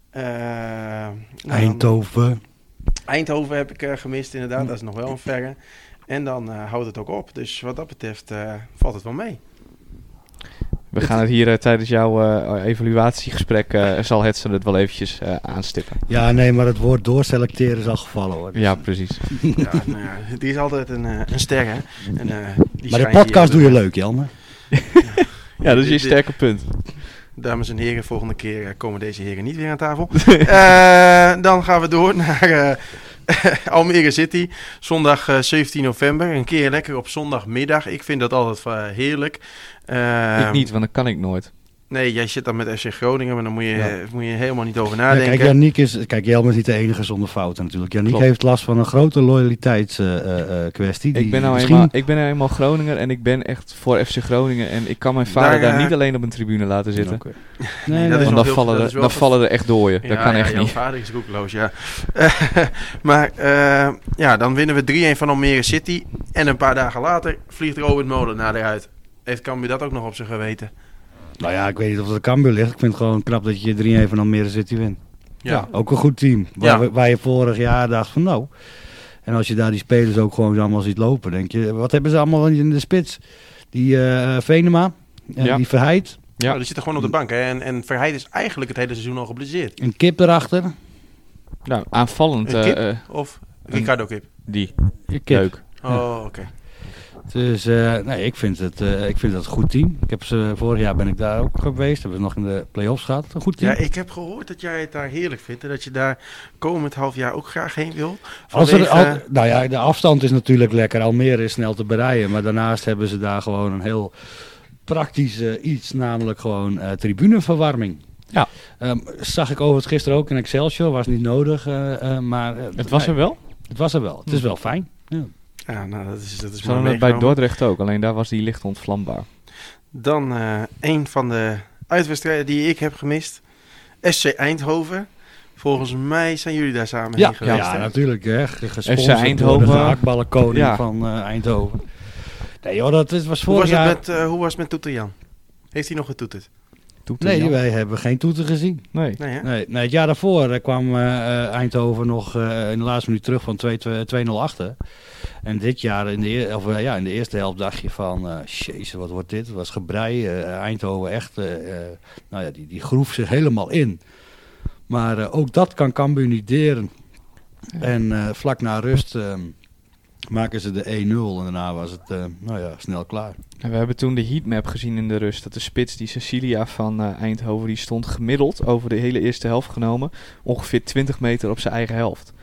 Eh, nou, dan- Eindhoven. Eindhoven heb ik eh, gemist, inderdaad. Dat is nog wel een verre. En dan eh, houdt het ook op. Dus wat dat betreft eh, valt het wel mee. We gaan het hier eh, tijdens jouw eh, evaluatiegesprek, eh, zal Hetsen het wel eventjes eh, aanstippen. Ja, nee, maar het woord doorselecteren is al gevallen hoor. Ja, precies. ja, nou ja, die is altijd een, een ster, hè. En, eh, die Maar de podcast doe je leuk, Jelmer. Ja, dat is je sterke punt. Dames en heren, volgende keer komen deze heren niet weer aan tafel. Eh, dan gaan we door naar eh, Almere City. Zondag eh, 17 november. Een keer lekker op zondagmiddag. Ik vind dat altijd eh, heerlijk. Eh, ik niet, want dat kan ik nooit. Nee, jij zit dan met FC Groningen, maar dan moet je, Ja. moet je helemaal niet over Ja, nadenken. kijk, Janiek is, kijk, Jelmer is niet de enige zonder fouten natuurlijk. Janiek Klopt. heeft last van een grote loyaliteitskwestie. Ik ben, nou misschien... eenmaal, ik ben nou eenmaal Groninger en ik ben echt voor FC Groningen. En ik kan mijn vader Daar, daar, eh, niet alleen op een tribune laten zitten. Nee, Nee, dat nee, is Want dan, veel- vallen, dat er, dan vallen er echt dooien. dat Ja, kan echt niet. vader is roekeloos, ja. maar eh, ja, dan winnen we 3-1 van Almere City. En een paar dagen later vliegt Robert Molenaar eruit. Heeft Cambuur dat ook nog op zijn geweten? Nou ja, ik weet niet of het de Cambuur ligt. Ik vind het gewoon knap dat je 3-1 van Almere City wint. Ja. Ook een goed team. Waar, Ja. we- waar je vorig jaar dacht van nou. En als je daar die spelers ook gewoon allemaal ziet lopen, denk je, wat hebben ze allemaal in de spits? Die eh, Venema, en Ja. die Verheid, Ja. Ja. die zit er gewoon op de bank. Hè? En, en Verheid is eigenlijk het hele seizoen al geblesseerd. een kip erachter. Nou, aanvallend. Een kip? eh, eh, Of Ricardo Kip. die. Kip. Leuk. Oh, oké. Dus eh, nee, ik vind, het, eh, ik vind het een goed team. Ik heb ze, vorig jaar ben ik daar ook geweest. Hebben we nog in de play-offs gehad. Een goed team. Ja, ik heb gehoord dat jij het daar heerlijk vindt. En dat je daar komend half jaar ook graag heen wil. Als er, al, nou ja, de afstand is natuurlijk lekker. Almere is snel te bereiden. Maar daarnaast hebben ze daar gewoon een heel praktisch eh, iets. Namelijk gewoon eh, tribuneverwarming. Ja. Ehm, zag ik overigens gisteren ook in Excelsior. Was niet nodig. eh, eh, maar Het was er wel. Het was er wel. Het is wel fijn. Ja. Ja, nou, dat is, dat is bij. Dordrecht ook. Alleen daar was die licht ontvlambaar. Dan eh, een van de uitwedstrijden die ik heb gemist. SC Eindhoven. Volgens mij zijn jullie daar samen Ja, heen geweest. ja, hè? natuurlijk. Hè. FC Eindhoven. door de gehaktballenkoning Ja. van eh, Eindhoven. Nee joh, dat is, was Hoe vorig was, het met, eh, hoe was het met Toeter Jan? Heeft hij nog getoeterd? Toeter Nee, wij hebben geen toeter gezien. Nee. Nee? Nee, nee, het jaar daarvoor eh, kwam eh, eh, Eindhoven nog eh, in de laatste minuut terug van 2 2-0 achter. En dit jaar, in de, eer- of, ja, in de eerste helft dacht je van, eh jezus, wat wordt dit? Het was gebrei. eh, Eindhoven echt, nou ja, die, die groef zich helemaal in. Maar eh, ook dat kan Cambuur niet deren. En eh, vlak na rust eh, maken ze de 1-0 en daarna was het, eh, nou ja, snel klaar. En we hebben toen de heatmap gezien in de rust. Dat de spits, die Cecilia van eh, Eindhoven, die stond gemiddeld over de hele eerste helft genomen. Ongeveer 20 meter op zijn eigen helft.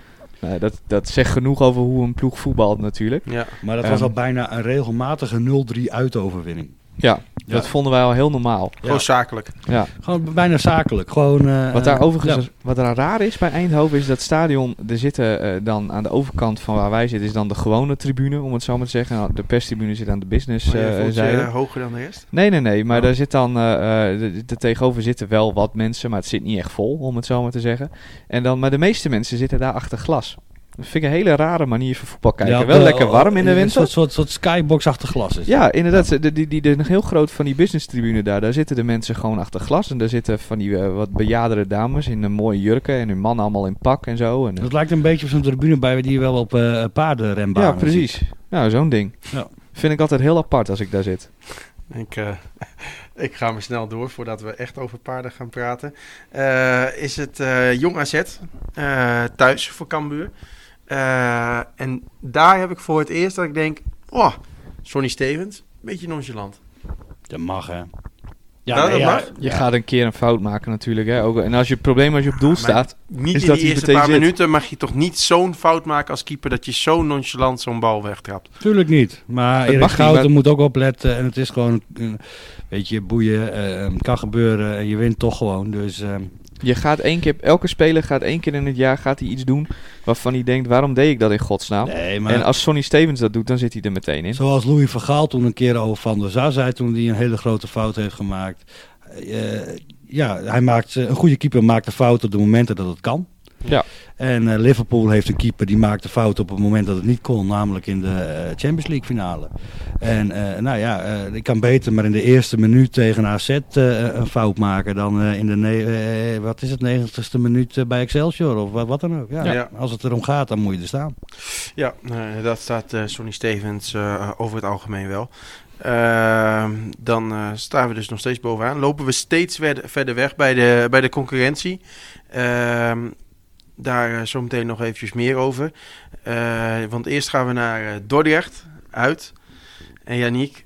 Nou, dat, dat zegt genoeg over hoe een ploeg voetbalt natuurlijk. Ja. Maar dat was Ehm. al bijna een regelmatige 0-3 uitoverwinning. Ja, Ja. dat vonden wij al heel normaal. Gewoon zakelijk. Ja. Gewoon bijna zakelijk. Gewoon, eh, Wat daar eh, overigens ja. wat daar raar is bij Eindhoven is dat stadion. Er zitten eh, dan aan de overkant van waar wij zitten is dan de gewone tribune, om het zo maar te zeggen. Nou, de perstribune zit aan de business je eh, je zijde. hoger dan de rest? Nee, nee, nee. Maar Oh. daar zit dan. eh, eh, de, de tegenover zitten wel wat mensen, maar het zit niet echt vol, om het zo maar te zeggen. En dan, maar de meeste mensen zitten daar achter glas. Dat vind ik een hele rare manier van voetbal kijken. Ja, wel de- lekker warm in de Een winter. soort, soort, soort skybox achter glas is. Ja, inderdaad. De, die, die, de, heel groot van die business tribune daar. Daar zitten de mensen gewoon achter glas. En daar zitten van die eh, wat bejaardere dames in een mooie jurken. En hun mannen allemaal in pak en zo. En, Dat lijkt een beetje op zo'n tribune bij die je wel op eh paardenrenbanen ja, precies. Nou, zo'n ding. Ja. Vind ik altijd heel apart als ik daar zit. Ik, eh, ik ga maar snel door voordat we echt over paarden gaan praten. Eh, is het eh, Jong AZ eh, thuis voor Cambuur. Eh, en daar heb ik voor het eerst dat ik denk... Oh, Sonny Stevens, beetje nonchalant. Dat mag, hè. Nou, dat mag. Je gaat een keer een fout maken natuurlijk. Hè? Ook, en als je het probleem als je op doel staat... Niet Is in dat die eerste paar zit? minuten mag je toch niet zo'n fout maken als keeper... dat je zo nonchalant zo'n bal wegtrapt. Tuurlijk niet. Maar Het Erik Schouten maar- moet ook opletten. En het is gewoon, een beetje boeien. eh, kan gebeuren. En je wint toch gewoon. Dus eh, Je gaat één keer, elke speler gaat één keer in het jaar gaat hij iets doen waarvan hij denkt, waarom deed ik dat in godsnaam? nee, maar En als Sonny Stevens dat doet, dan zit hij er meteen in. zoals Louis van Gaal toen een keer over Van der Sar zei... toen hij een hele grote fout heeft gemaakt. Eh, ja, hij maakt, een goede keeper maakt een fout op de momenten dat het kan. Ja. En eh, Liverpool heeft een keeper die maakte fout op het moment dat het niet kon, namelijk in de eh, Champions League finale. En eh, nou ja, ik kan beter maar in de eerste minuut tegen AZ een fout maken dan in de wat is het, negentigste minuut bij Excelsior of wat, wat dan ook. Ja, Ja. Als het erom gaat, dan moet je er staan. Ja, dat staat Sonny Stevens over het algemeen wel. Ehm, dan staan we dus nog steeds bovenaan. Lopen we steeds verder, weg bij de, bij de concurrentie. Ehm, daar eh, zometeen nog eventjes meer over. Eh, want eerst gaan we naar eh, Dordrecht uit. En Janiek,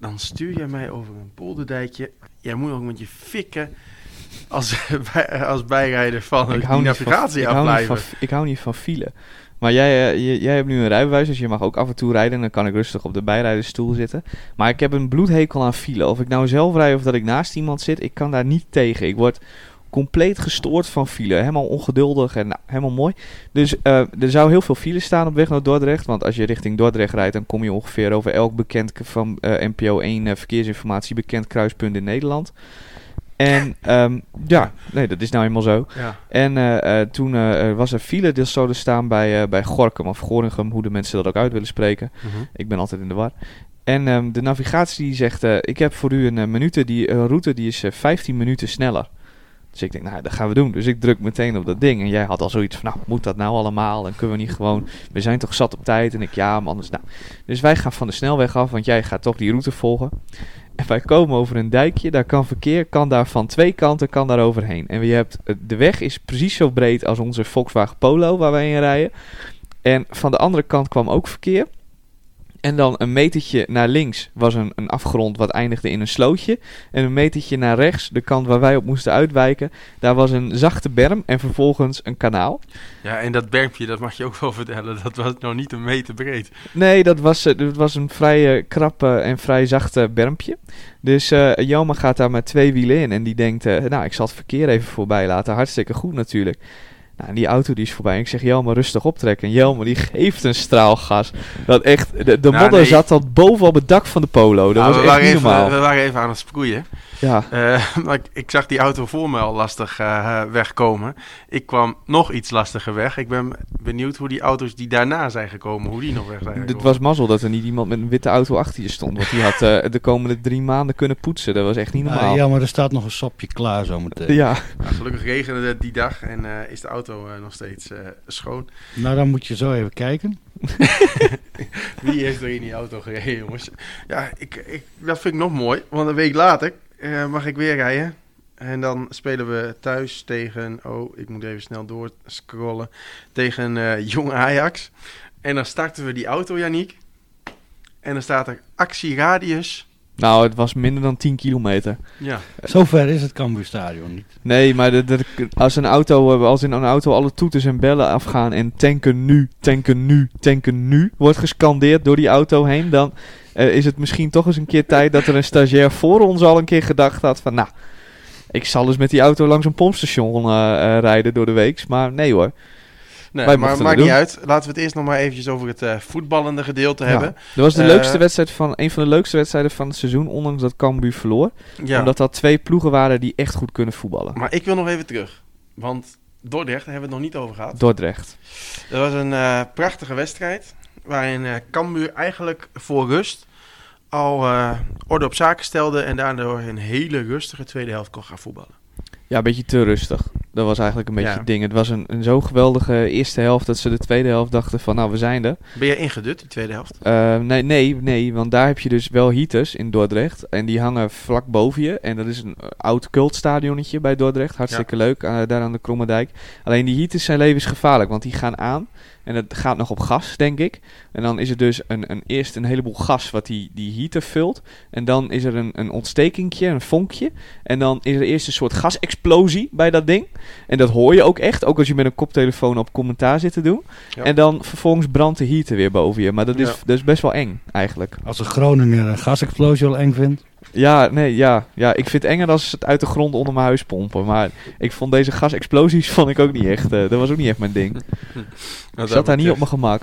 dan stuur jij mij over een polderdijkje. Jij moet ook met je fikken als, bij- als bijrijder van Ik hou, niet van, navigatie ik, hou van, ik hou niet van file. Maar jij, jij hebt nu een rijbewijs, dus je mag ook af en toe rijden. En dan kan ik rustig op de bijrijdersstoel zitten. Maar ik heb een bloedhekel aan file. Of ik nou zelf rijd of dat ik naast iemand zit, ik kan daar niet tegen. Ik word compleet gestoord van file. Helemaal ongeduldig en nou, helemaal mooi. Dus eh, er zou heel veel file staan op weg naar Dordrecht. Want als je richting Dordrecht rijdt, dan kom je ongeveer over elk bekend van eh, NPO 1 eh, verkeersinformatie bekend kruispunt in Nederland. En ehm, ja, nee, dat is nou eenmaal zo. Ja. En toen was er file, dus zouden staan bij, bij Gorkum of Gorinchem, hoe de mensen dat ook uit willen spreken. Mhm. Ik ben altijd in de war. En ehm, de navigatie die zegt, ik heb voor u een, eh, minute die, route die is eh, 15 minuten sneller. Dus ik denk, nou, dat gaan we doen. Dus ik druk meteen op dat ding. En jij had al zoiets van, nou, moet dat nou allemaal? En kunnen we niet gewoon, we zijn toch zat op tijd? En ik, ja, maar anders, nou. Dus wij gaan van de snelweg af, want jij gaat toch die route volgen. En wij komen over een dijkje, daar kan verkeer, kan daar van twee kanten, kan daar overheen. En je hebt, eh, de weg is precies zo breed als onze Volkswagen Polo, waar wij in rijden. En van de andere kant kwam ook verkeer. En dan een metertje naar links was een, een afgrond wat eindigde in een slootje. En een metertje naar rechts, de kant waar wij op moesten uitwijken, daar was een zachte berm en vervolgens een kanaal. Ja, en dat bermpje, dat mag je ook wel vertellen, dat was nog niet een meter breed. Nee, dat was, eh, dat was een vrij krappe en vrij zachte bermpje. Dus eh Jelma gaat daar met twee wielen in en die denkt, eh, nou, ik zal het verkeer even voorbij laten. Hartstikke goed natuurlijk. Nou, en die auto die is voorbij en ik zeg, Jelma, rustig optrekken. En Jelma die geeft een straalgas. Dat echt, de, de Nou, modder nee. zat tot boven op het dak van de polo. Dat Nou, was echt niet even, normaal. we waren even aan het sproeien. Ja, Eh, maar ik, ik zag die auto voor me al lastig eh, wegkomen. Ik kwam nog iets lastiger weg. Ik ben benieuwd hoe die auto's die daarna zijn gekomen, hoe die nog weg zijn dit was mazzel dat er niet iemand met een witte auto achter je stond. Want die had eh, de komende drie maanden kunnen poetsen. Dat was echt niet normaal. Ah, ja, maar er staat nog een sopje klaar zometeen. ja. Nou, gelukkig regende het die dag en eh, is de auto nog steeds eh, schoon. Nou, dan moet je zo even kijken. Wie heeft er in die auto gereden, jongens? Ja, ik, ik, dat vind ik nog mooi. Want een week later eh, mag ik weer rijden. En dan spelen we thuis tegen... Oh, ik moet even snel doorscrollen. Tegen eh, Jong Ajax. En dan starten we die auto, Janiek. En dan staat er actieradius. Nou, het was minder dan 10 kilometer. Ja, Zover is het Cambuurstadion niet. Nee, maar de, de- als, een auto, eh, als in een auto alle toeters en bellen afgaan en tanken nu, tanken nu, tanken nu wordt gescandeerd door die auto heen, dan eh, is het misschien toch eens een keer tijd dat er een stagiair voor ons al een keer gedacht had van, nou, ik zal dus met die auto langs een pompstation eh, eh, rijden door de week. Maar nee hoor. Nee, maar maakt niet uit. Laten we het eerst nog maar eventjes over het eh, voetballende gedeelte Ja. hebben. Dat was de Eh, leukste wedstrijd van, een van de leukste wedstrijden van het seizoen, ondanks dat Cambuur verloor. Ja, Omdat dat twee ploegen waren die echt goed kunnen voetballen. maar ik wil nog even terug. Want Dordrecht, daar hebben we het nog niet over gehad. Dordrecht. Het was een eh, prachtige wedstrijd. Waarin Cambuur eigenlijk voor rust al orde op zaken stelde. En daardoor een hele rustige tweede helft kon gaan voetballen. Ja, een beetje te rustig. Dat was eigenlijk een beetje Ja. het ding. Het was een, een zo geweldige eerste helft dat ze de tweede helft dachten van nou, we zijn er. Ben je ingedut, die tweede helft? Eh, nee, nee, nee, want daar heb je dus wel heaters in Dordrecht. En die hangen vlak boven je. En dat is een oud cultstadionnetje bij Dordrecht. Hartstikke leuk, eh, daar aan de Krommerdijk. Alleen die heaters zijn levensgevaarlijk, want die gaan aan. En het gaat nog op gas, denk ik. En dan is er dus een, een, eerst een heleboel gas wat die, die heater vult. En dan is er een, een ontstekingje, een vonkje. En dan is er eerst een soort gasexplosie bij dat ding. En dat hoor je ook echt, ook als je met een koptelefoon op commentaar zit te doen. Ja. En dan vervolgens brandt de heater weer boven je. Maar dat is, Ja. dat is best wel eng, eigenlijk. Als een Groninger een gasexplosie wel eng vindt. Ja, nee, ja, ja. Ik vind het enger als ze het uit de grond onder mijn huis pompen. Maar ik vond deze gasexplosies vond ik ook niet echt. eh, dat was ook niet echt mijn ding. Ik zat daar niet op mijn gemak.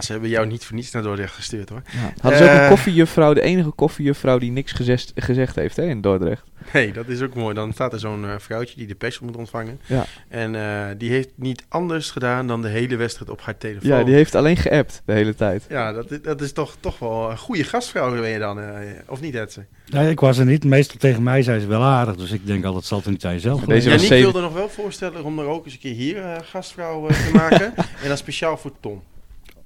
Ze hebben jou niet voor niets naar Dordrecht gestuurd hoor. Hadden ze ook Eh. een koffiejuffrouw, de enige koffiejuffrouw die niks gezegd, gezegd heeft hè, in Dordrecht. Nee, dat is ook mooi. Dan staat er zo'n eh, vrouwtje die de pers moet ontvangen. Ja. En eh, die heeft niet anders gedaan dan de hele wedstrijd op haar telefoon. Ja, die heeft alleen geappt de hele tijd. Ja, dat, is- dat is toch, toch wel een goede gastvrouw ben je dan, eh, of niet Edse? Nee, ik was er niet. Meestal tegen mij zijn ze wel aardig. Dus ik denk altijd, zal het niet aan jezelf Maar liggen. deze was zeven- wilde nog wel voorstellen om er ook eens een keer hier eh, gastvrouw eh, te maken. en dan speciaal voor Tom.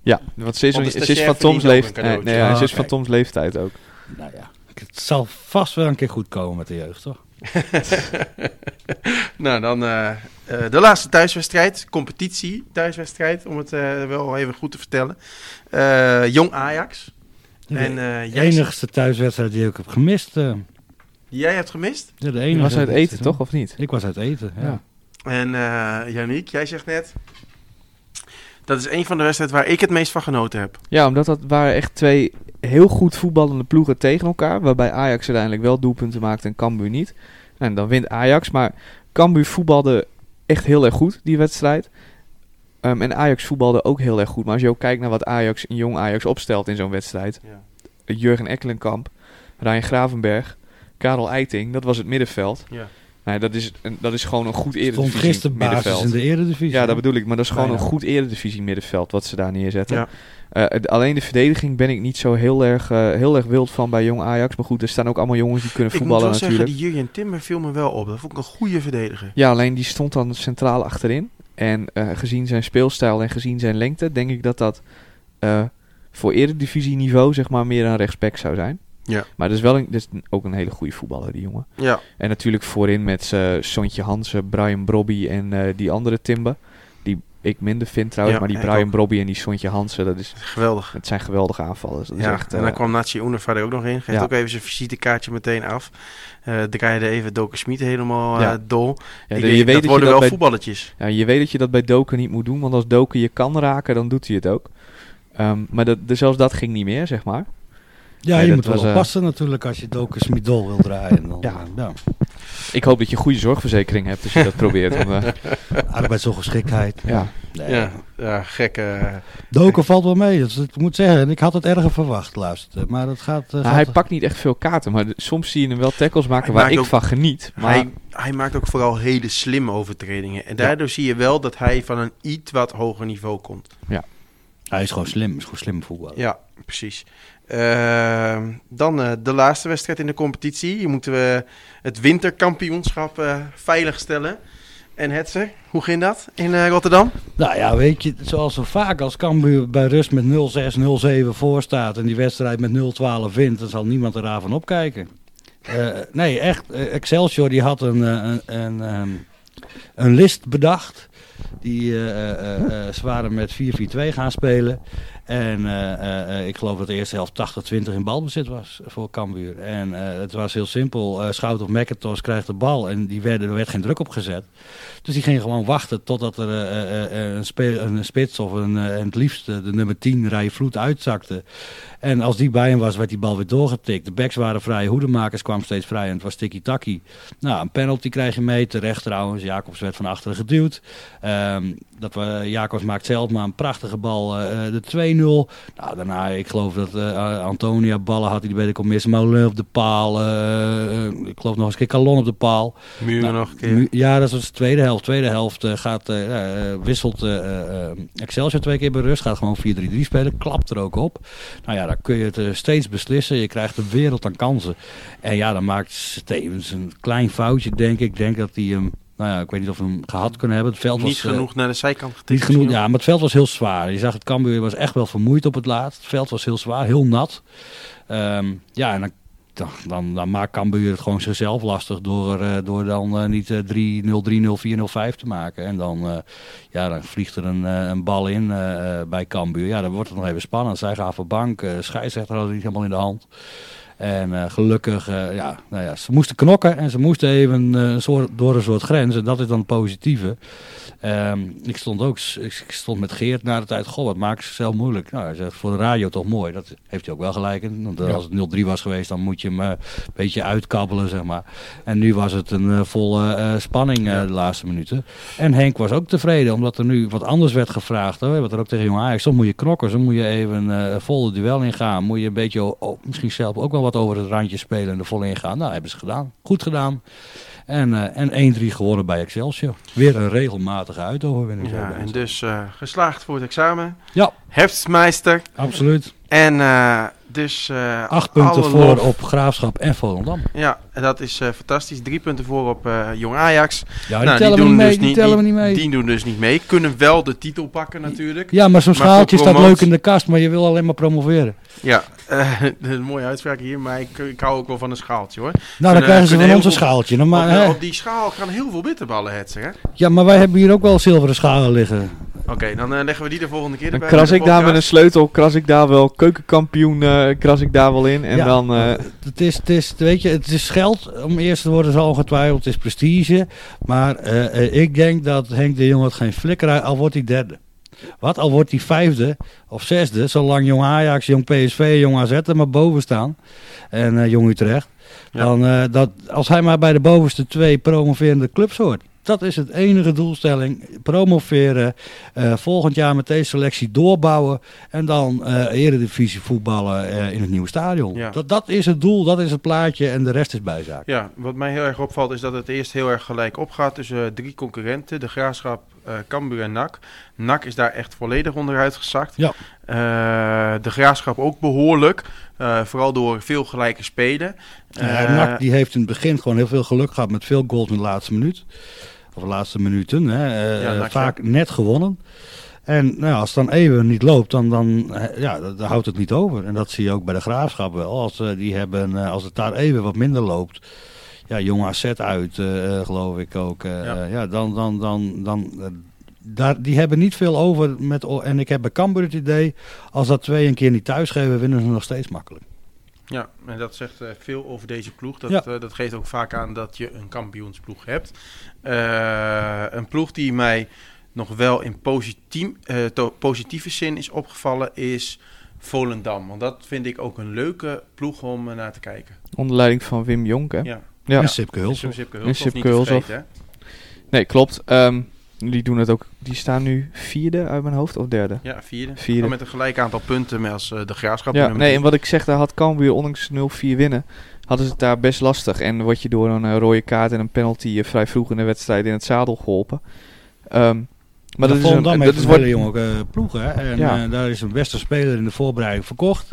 Ja, want ze is, Want de ze is van Toms leeftijd. Nee, cadeautje. nee, ja, Ah, ze is van. Toms leeftijd ook. Nou ja, het zal vast wel een keer goed komen met de jeugd, toch? nou, dan eh, eh, de laatste thuiswedstrijd. Competitie thuiswedstrijd, om het eh, wel even goed te vertellen. Eh, Jong Ajax. En de eh, jij, enigste thuiswedstrijd die ik heb gemist. jij hebt gemist. ja, de Je enige was uit eten, toch? Of niet? Ik was uit eten, ja. Ja. En eh Yannick, jij zegt net... Dat is een van de wedstrijden waar ik het meest van genoten heb. Ja, omdat dat waren echt twee heel goed voetballende ploegen tegen elkaar. Waarbij Ajax uiteindelijk wel doelpunten maakte en Cambuur niet. En dan wint Ajax. Maar Cambuur voetbalde echt heel erg goed, die wedstrijd. Ehm, en Ajax voetbalde ook heel erg goed. Maar als je ook kijkt naar wat Ajax, een jong Ajax opstelt in zo'n wedstrijd. Ja. Jurgen Ekkelenkamp, Ryan Gravenberg, Karel Eiting, dat was het middenveld. Ja. Nee, dat is, dat is gewoon een goed Stond eredivisie gisteren basis middenveld. in de eredivisie. Ja, dat bedoel ik. Maar dat is gewoon Bijna. een goed eredivisie middenveld wat ze daar neerzetten. Ja. Eh, alleen de verdediging ben ik niet zo heel erg, eh, heel erg wild van bij Jong Ajax. Maar goed, er staan ook allemaal jongens die kunnen Ik moet voetballen wel zeggen, natuurlijk. die Jurjen Timmer viel me wel op. Dat vond ik een goede verdediger. Ja, alleen die stond dan centraal achterin. En eh, gezien zijn speelstijl en gezien zijn lengte, denk ik dat dat eh, voor eredivisie niveau zeg maar meer een rechtsback zou zijn. Ja. Maar dat is wel een, dat is ook een hele goede voetballer, die jongen. Ja, En natuurlijk voorin met uh, Sontje Hansen, Brian Brobby en eh, die andere Timber. Die ik minder vind trouwens, Ja, maar die Brian ook. Brobby en die Sontje Hansen, dat, is, geweldig. dat zijn geweldige aanvallers. Dat is Ja, echt, en dan eh, kwam Unifar er ook nog in. Geeft ja. ook even zijn visitekaartje meteen af. Eh draaide even Doken Smit helemaal Ja. dol. ja, je, weet dat dat je worden dat wel bij, voetballetjes. ja, je weet dat je dat bij Doken niet moet doen, want als Doken je kan raken, dan doet hij het ook. Ehm, maar dat, dus zelfs dat ging niet meer, zeg maar. Ja, Nee, je dat moet wel was, eh, oppassen natuurlijk als je Doken Smidol wil draaien. Dan, Ja. eh, ja. Ik hoop dat je een goede zorgverzekering hebt als je dat probeert. Want, eh, Arbeidsongeschiktheid. ja. Nee. Ja, ja gekke... Doken valt wel mee. Dus ik moet zeggen, ik had het erger verwacht, luister. Maar dat gaat... eh, Nou, gaat- hij pakt niet echt veel kaarten, maar soms zie je hem wel tackles maken Hij waar ik ook- van geniet. Maar Hij, hij maakt ook vooral hele slimme overtredingen. En daardoor zie je wel dat hij van een iets wat hoger niveau komt. Hij is gewoon slim. Is gewoon slim voetballer. Ja, precies. Ehm, dan eh, de laatste wedstrijd in de competitie. Hier moeten we het winterkampioenschap eh, veiligstellen. En Hetzer, hoe ging dat in eh, Rotterdam? Nou ja, weet je, zoals zo vaak als Cambuur bij rust met 0-6, 0-7 voor staat en die wedstrijd met 0-12 wint, dan zal niemand er van opkijken. Nee, echt. Excelsior die had een, een, een, ehm, een list bedacht. Die eh, eh, eh, ze waren met 4-4-2 gaan spelen. En eh, eh, eh, ik geloof dat de eerste helft 80-20 in balbezit was voor Cambuur. En het was heel simpel. Schout of McIntosh krijgt de bal en die werden, er werd geen druk op gezet. Dus die ging gewoon wachten totdat er een, een spits of een, en het liefst de nummer 10 Rij Vloed uitzakte. En als die bij hem was, werd die bal weer doorgetikt. De backs waren vrij, hoedemakers kwamen steeds vrij en het was tikkie-takkie. Nou, een penalty krijg je mee, terecht trouwens. Jacobs werd van achteren geduwd. Ehm, dat we, Jacobs maakt zelf maar een prachtige bal, eh, eh, de 2-0. Nou, daarna, ik geloof dat eh, Antonia ballen had die bij de commissie. Molen op de paal. ik geloof nog eens een keer Calon op de paal. Muren Nou, nog een keer. Ja, dat was de tweede helft. Tweede helft gaat, wisselt Excelsior twee keer bij rust. Gaat gewoon 4-3-3 spelen. Klapt er ook op. Nou ja, dan kun je het steeds beslissen. Je krijgt een wereld aan kansen. En ja, dan maakt Stevens een klein foutje, denk ik. Ik denk dat hij hem nou ja, ik weet niet of we hem gehad kunnen hebben. Het veld Niet was, eh, genoeg naar de zijkant getikt. niet genoeg, ja, maar het veld was heel zwaar. Je zag het Cambuur was echt wel vermoeid op het laatst. Het veld was heel zwaar, heel nat. Ehm, ja, en dan, dan, dan, dan maakt Cambuur het gewoon zichzelf lastig door, eh, door dan eh, niet eh, 3-0, 3-0, 4-0, 5 te maken. En dan, ja, dan vliegt er een, een bal in bij Cambuur. Ja, dan wordt het nog even spannend. Zij gaan voor bank, scheidsrechter had het niet helemaal in de hand. En eh, gelukkig, eh, ja, nou ja, ze moesten knokken en ze moesten even een soort, door een soort grens. En dat is dan het positieve. Ehm, ik stond ook ik stond met Geert na de tijd. Goh, wat maakt ze zelf moeilijk? Nou, hij zegt voor de radio toch mooi. Dat heeft hij ook wel gelijk in. Want Ja. als het 0-3 was geweest, dan moet je hem een beetje uitkabbelen, zeg maar. En nu was het een volle spanning Ja. de laatste minuten. En Henk was ook tevreden, omdat er nu wat anders werd gevraagd. Hoor. Wat er ook tegen Jong Ajax. Soms moet je knokken, soms moet je even eh vol het duel ingaan. Moet je een beetje, o- o- misschien zelf ook wel wat over het randje spelen en er vol ingaan. Nou, hebben ze gedaan. Goed gedaan. En, eh, en 1-3 gewonnen bij Excelsior. Weer een regelmatige uitoverwinning. Ja, en dus eh, geslaagd voor het examen. Ja, Heftsmeister. absoluut. En eh, dus... eh, Acht punten voor lof. op Graafschap en Volendam. Ja, en dat is eh, fantastisch. Drie punten voor op Jong Ajax. Ja, die Nou, tellen we niet mee. dus die tellen we die- niet mee. Die doen dus niet mee. Kunnen wel de titel pakken natuurlijk. ja, maar zo'n schaaltje staat leuk in de kast, maar je wil alleen maar promoveren. Ja, een mooie uitspraak hier, maar ik, ik hou ook wel van een schaaltje hoor. Nou, dan Kunnen- krijgen ze van ons een schaaltje. Maar, op, op die schaal gaan heel veel bitterballen hetsen, hè? Ja, maar wij hebben hier ook wel zilveren schalen liggen. Oké, dan eh, leggen we die de volgende keer Dan erbij. kras ik daar met een sleutel, kras ik daar wel keukenkampioen, eh, kras ik daar wel in. En Ja, dan, eh, Het is, het, is, weet je, het is geld om eerst te worden, zal ongetwijfeld. Het is prestige. Maar eh, eh, ik denk dat Henk de Jong het geen flikker uit, al wordt hij derde. Wat, al wordt hij vijfde of zesde, zolang Jong Ajax, Jong PSV, Jong AZ er maar boven staan. En eh, Jong Utrecht. Ja. Dan, eh, dat, als hij maar bij de bovenste twee promoverende clubs hoort. Dat is het enige doelstelling. Promoveren. eh, volgend jaar met deze selectie doorbouwen. En dan eh eredivisie voetballen eh, in het nieuwe stadion. Ja. Dat, dat is het doel, dat is het plaatje en de rest is bijzaak. Ja, wat mij heel erg opvalt is dat het eerst heel erg gelijk opgaat tussen drie concurrenten. De Graafschap, Cambuur en NAC. NAC is daar echt volledig onderuit gezakt. Ja. De Graafschap ook behoorlijk. eh, vooral door veel gelijke spelen. Eh, NAC die heeft in het begin gewoon heel veel geluk gehad met veel goals in de laatste minuut. Of de laatste minuten. Hè. Eh, Ja, NAC, vaak net gewonnen. En nou, als het dan even niet loopt, dan, dan, eh, ja, dan, dan houdt het niet over. En dat zie je ook bij de Graafschap wel. Als, eh, die hebben, als het daar even wat minder loopt. Ja, jong AZ uit, geloof ik ook. Ja. ja, dan, dan, dan, dan, daar, die hebben niet veel over. Met, en ik heb bij Cambuur het idee, als dat twee een keer niet thuisgeven, winnen ze nog steeds makkelijk. Ja, en dat zegt eh, veel over deze ploeg. Dat, Ja. eh, dat geeft ook vaak aan dat je een kampioensploeg hebt. Eh, een ploeg die mij nog wel in positief, eh, positieve zin is opgevallen is Volendam. Want dat vind ik ook een leuke ploeg om naar te kijken. onder leiding van Wim Jonk. Hè? Ja, Ja. En Sipke Hulshoff. Sipke En Hulshoff niet Sipke vergeten, hè? Nee, klopt. Ehm, die doen het ook. Die staan nu vierde uit mijn hoofd of derde. Ja, vierde. Vierde. Met een gelijk aantal punten met als eh, de Graafschap. Ja, nee, en wat ik zeg, daar had Cambuur ondanks 0-4 winnen, hadden ze het daar best lastig. En word je door een eh, rode kaart en een penalty eh, vrij vroeg in de wedstrijd in het zadel geholpen. Ehm, maar dat is, een, dat is een hele jonge eh, ploeg. Hè? En Ja. eh, daar is een beste speler in de voorbereiding verkocht.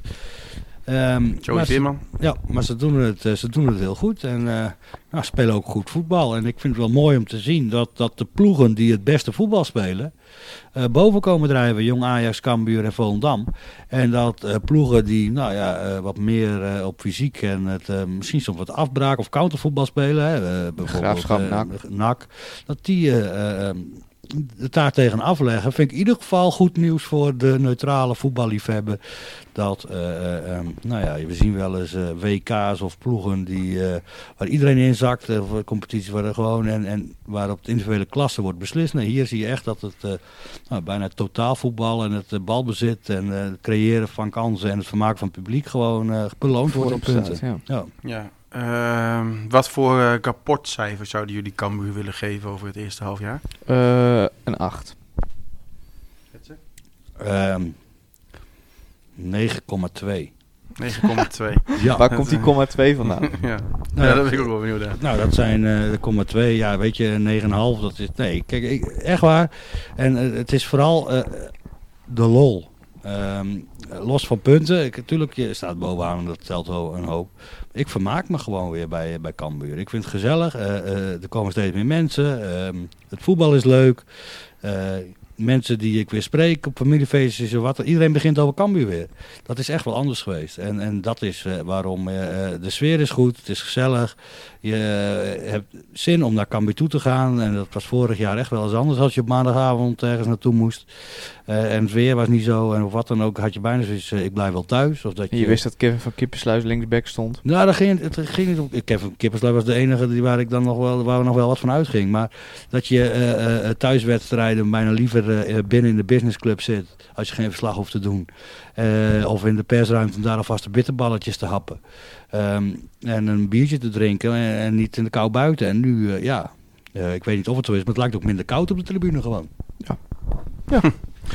Ehm, Joey Veerman. ja, maar ze doen, het, eh, ze doen het heel goed. En eh nou, spelen ook goed voetbal. En ik vind het wel mooi om te zien dat, dat de ploegen die het beste voetbal spelen... eh, boven komen drijven. Jong Ajax, Cambuur en Volendam. En dat ploegen die nou ja, wat meer op fysiek en het, misschien soms wat afbraak of countervoetbal spelen. Hè, bijvoorbeeld Graafschap, NAC. NAC. Dat die eh, eh, ehm, het daar tegen afleggen. Vind ik in ieder geval goed nieuws voor de neutrale voetballiefhebber. Dat, eh, eh, ehm, nou ja, we zien wel eens eh, WK's of ploegen die, eh, waar iedereen in zakt. voor competities waar er gewoon en, en waar op de individuele klasse wordt beslist. Nee, hier zie je echt dat het eh, nou, bijna het totaalvoetbal en het balbezit en eh, het creëren van kansen en het vermaken van het publiek gewoon eh, beloond wordt op punten. staat, ja. Ja. Ja. Ehm, wat voor eh rapportcijfer zouden jullie Cambuur willen geven over het eerste halfjaar? Eh, een 8. Ehm 9,2. 9,2. Ja. Waar komt die komma 2 vandaan? ja. Nou, ja, dat ben ik ook wel benieuwd naar. Nou, dat zijn eh de komma 2, ja, weet je, 9,5. Dat is, nee, kijk, ik, echt waar. En eh, het is vooral eh, de lol. Ehm, los van punten, ik, natuurlijk, je staat bovenaan en dat telt wel een hoop. Ik vermaak me gewoon weer bij, bij Cambuur. Ik vind het gezellig. eh, eh, er komen steeds meer mensen. ehm, het voetbal is leuk. Mensen die ik weer spreek op familiefeestjes en wat. Iedereen begint over Cambuur weer. Dat is echt wel anders geweest. En, en dat is eh, waarom eh, eh, de sfeer is goed. Het is gezellig. Je hebt zin om naar Cambuur toe te gaan. En dat was vorig jaar echt wel eens anders als je op maandagavond ergens naartoe moest. En het weer was niet zo. En of wat dan ook had je bijna zoiets, ik blijf wel thuis. Of dat En je wist dat Kevin van Kippersluis linksback stond. nou, dat ging, het ging niet om. Kevin Kippersluis was de enige die waar ik dan nog wel, waar we nog wel wat van uitging. Maar dat je thuiswedstrijden bijna liever binnen in de businessclub zit. Als je geen verslag hoeft te doen. Eh, of in de persruimte om daar alvast de bitterballetjes te happen. Ehm, en een biertje te drinken en, niet in de kou buiten. En nu, eh, ja, eh, ik weet niet of het zo is, maar het lijkt ook minder koud op de tribune gewoon.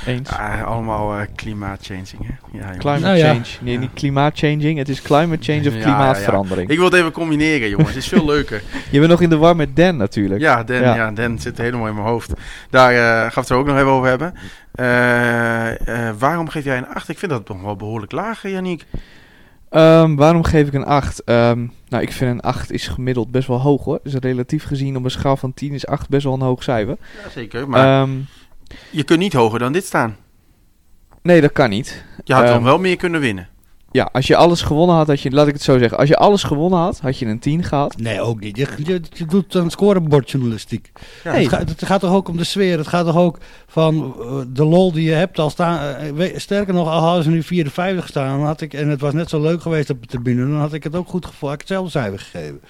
Eens. Ja, allemaal eh klimaatchanging, hè? Ja. Climate Nou ja. change. Nee, Ja. niet klimaatchanging. Het is climate change of Ja, klimaatverandering. Ik wil het even combineren, jongens. Het is veel leuker. Je bent nog in de war met Dan natuurlijk. Ja, Dan, Ja. ja. Dan zit helemaal in mijn hoofd. Daar eh gaan we het er ook nog even over hebben. Eh, eh, waarom geef jij een 8? Ik vind dat nog wel behoorlijk laag, Yannick. Ehm, waarom geef ik een 8? Ehm, nou, ik vind een 8 is gemiddeld best wel hoog hoor. Dus relatief gezien op een schaal van 10 is 8 best wel een hoog cijfer. Ja, zeker. Maar Ehm, je kunt niet hoger dan dit staan. nee, dat kan niet. Je had Ehm, dan wel meer kunnen winnen. Ja, als je alles gewonnen had, had je, laat ik het zo zeggen. Als je alles gewonnen had, had je een 10 gehad. Nee, ook niet. Je, je, je doet dan scorebordjournalistiek. Ja, het, gaat, het gaat toch ook om de sfeer. Het gaat toch ook van eh, de lol die je hebt. Al staan, eh, we- sterker nog, al hadden ze nu 54 staan dan had ik, en het was net zo leuk geweest op de tribune, dan had ik het ook goed gevoeld. Had ik hetzelfde cijfer gegeven.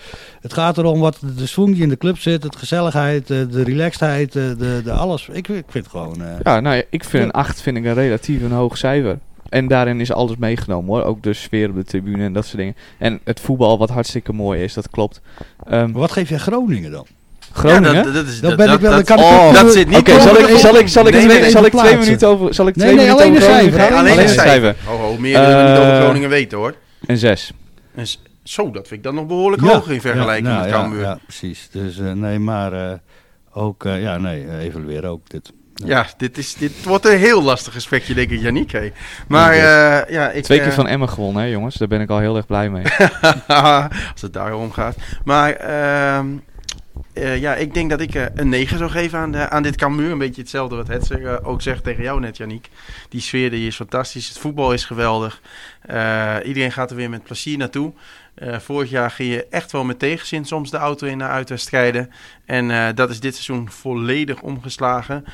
Het gaat erom wat de swing die in de club zit, het gezelligheid, eh, de relaxedheid, eh, de, de alles. Ik, ik vind gewoon. eh, Ja, nou ja, ik vind een 8 vind ik een relatief een hoog cijfer. En daarin is alles meegenomen hoor. Ook de sfeer op de tribune en dat soort dingen. En het voetbal wat hartstikke mooi is, dat klopt. Ehm, Maar wat geef jij Groningen dan? Groningen? Ja, dat, dat, is, Dan dat, ben dat, ik wel- dat, dan kan oh, dat zit niet Oké, op- zal, ik, zal ik, zal ik, Nee, twee, nee, zal ik twee plaatsen. minuten over... Zal ik Nee, twee nee, minuten alleen over een Groningen cijfer, gaan? alleen Alleen een een cijfer. cijfer. Ho, ho, meer willen we niet over Eh, Groningen weten hoor. Een 6. En s- zo, dat vind ik dan nog behoorlijk Ja. hoog in vergelijking Ja, nou, met ja, Cambuur. Ja, precies. Dus eh, nee, maar eh, ook, eh, ja, nee, evalueren ook dit. Ja, dit, is, dit wordt een heel lastig gesprekje, denk ik. Hey. Maar eh, ja, ik... Twee keer eh, van Emmen gewonnen hè jongens. Daar ben ik al heel erg blij mee. als het daarom gaat. Maar ehm, eh, ja, ik denk dat ik een 9 zou geven aan, de, aan dit Cambuur. Een beetje hetzelfde wat Hetzer ook zegt tegen jou net, Yannick. Die sfeer die is fantastisch. Het voetbal is geweldig. Iedereen gaat er weer met plezier naartoe. Vorig jaar ging je echt wel met tegenzin soms de auto in naar uitwedstrijden. En dat is dit seizoen volledig omgeslagen.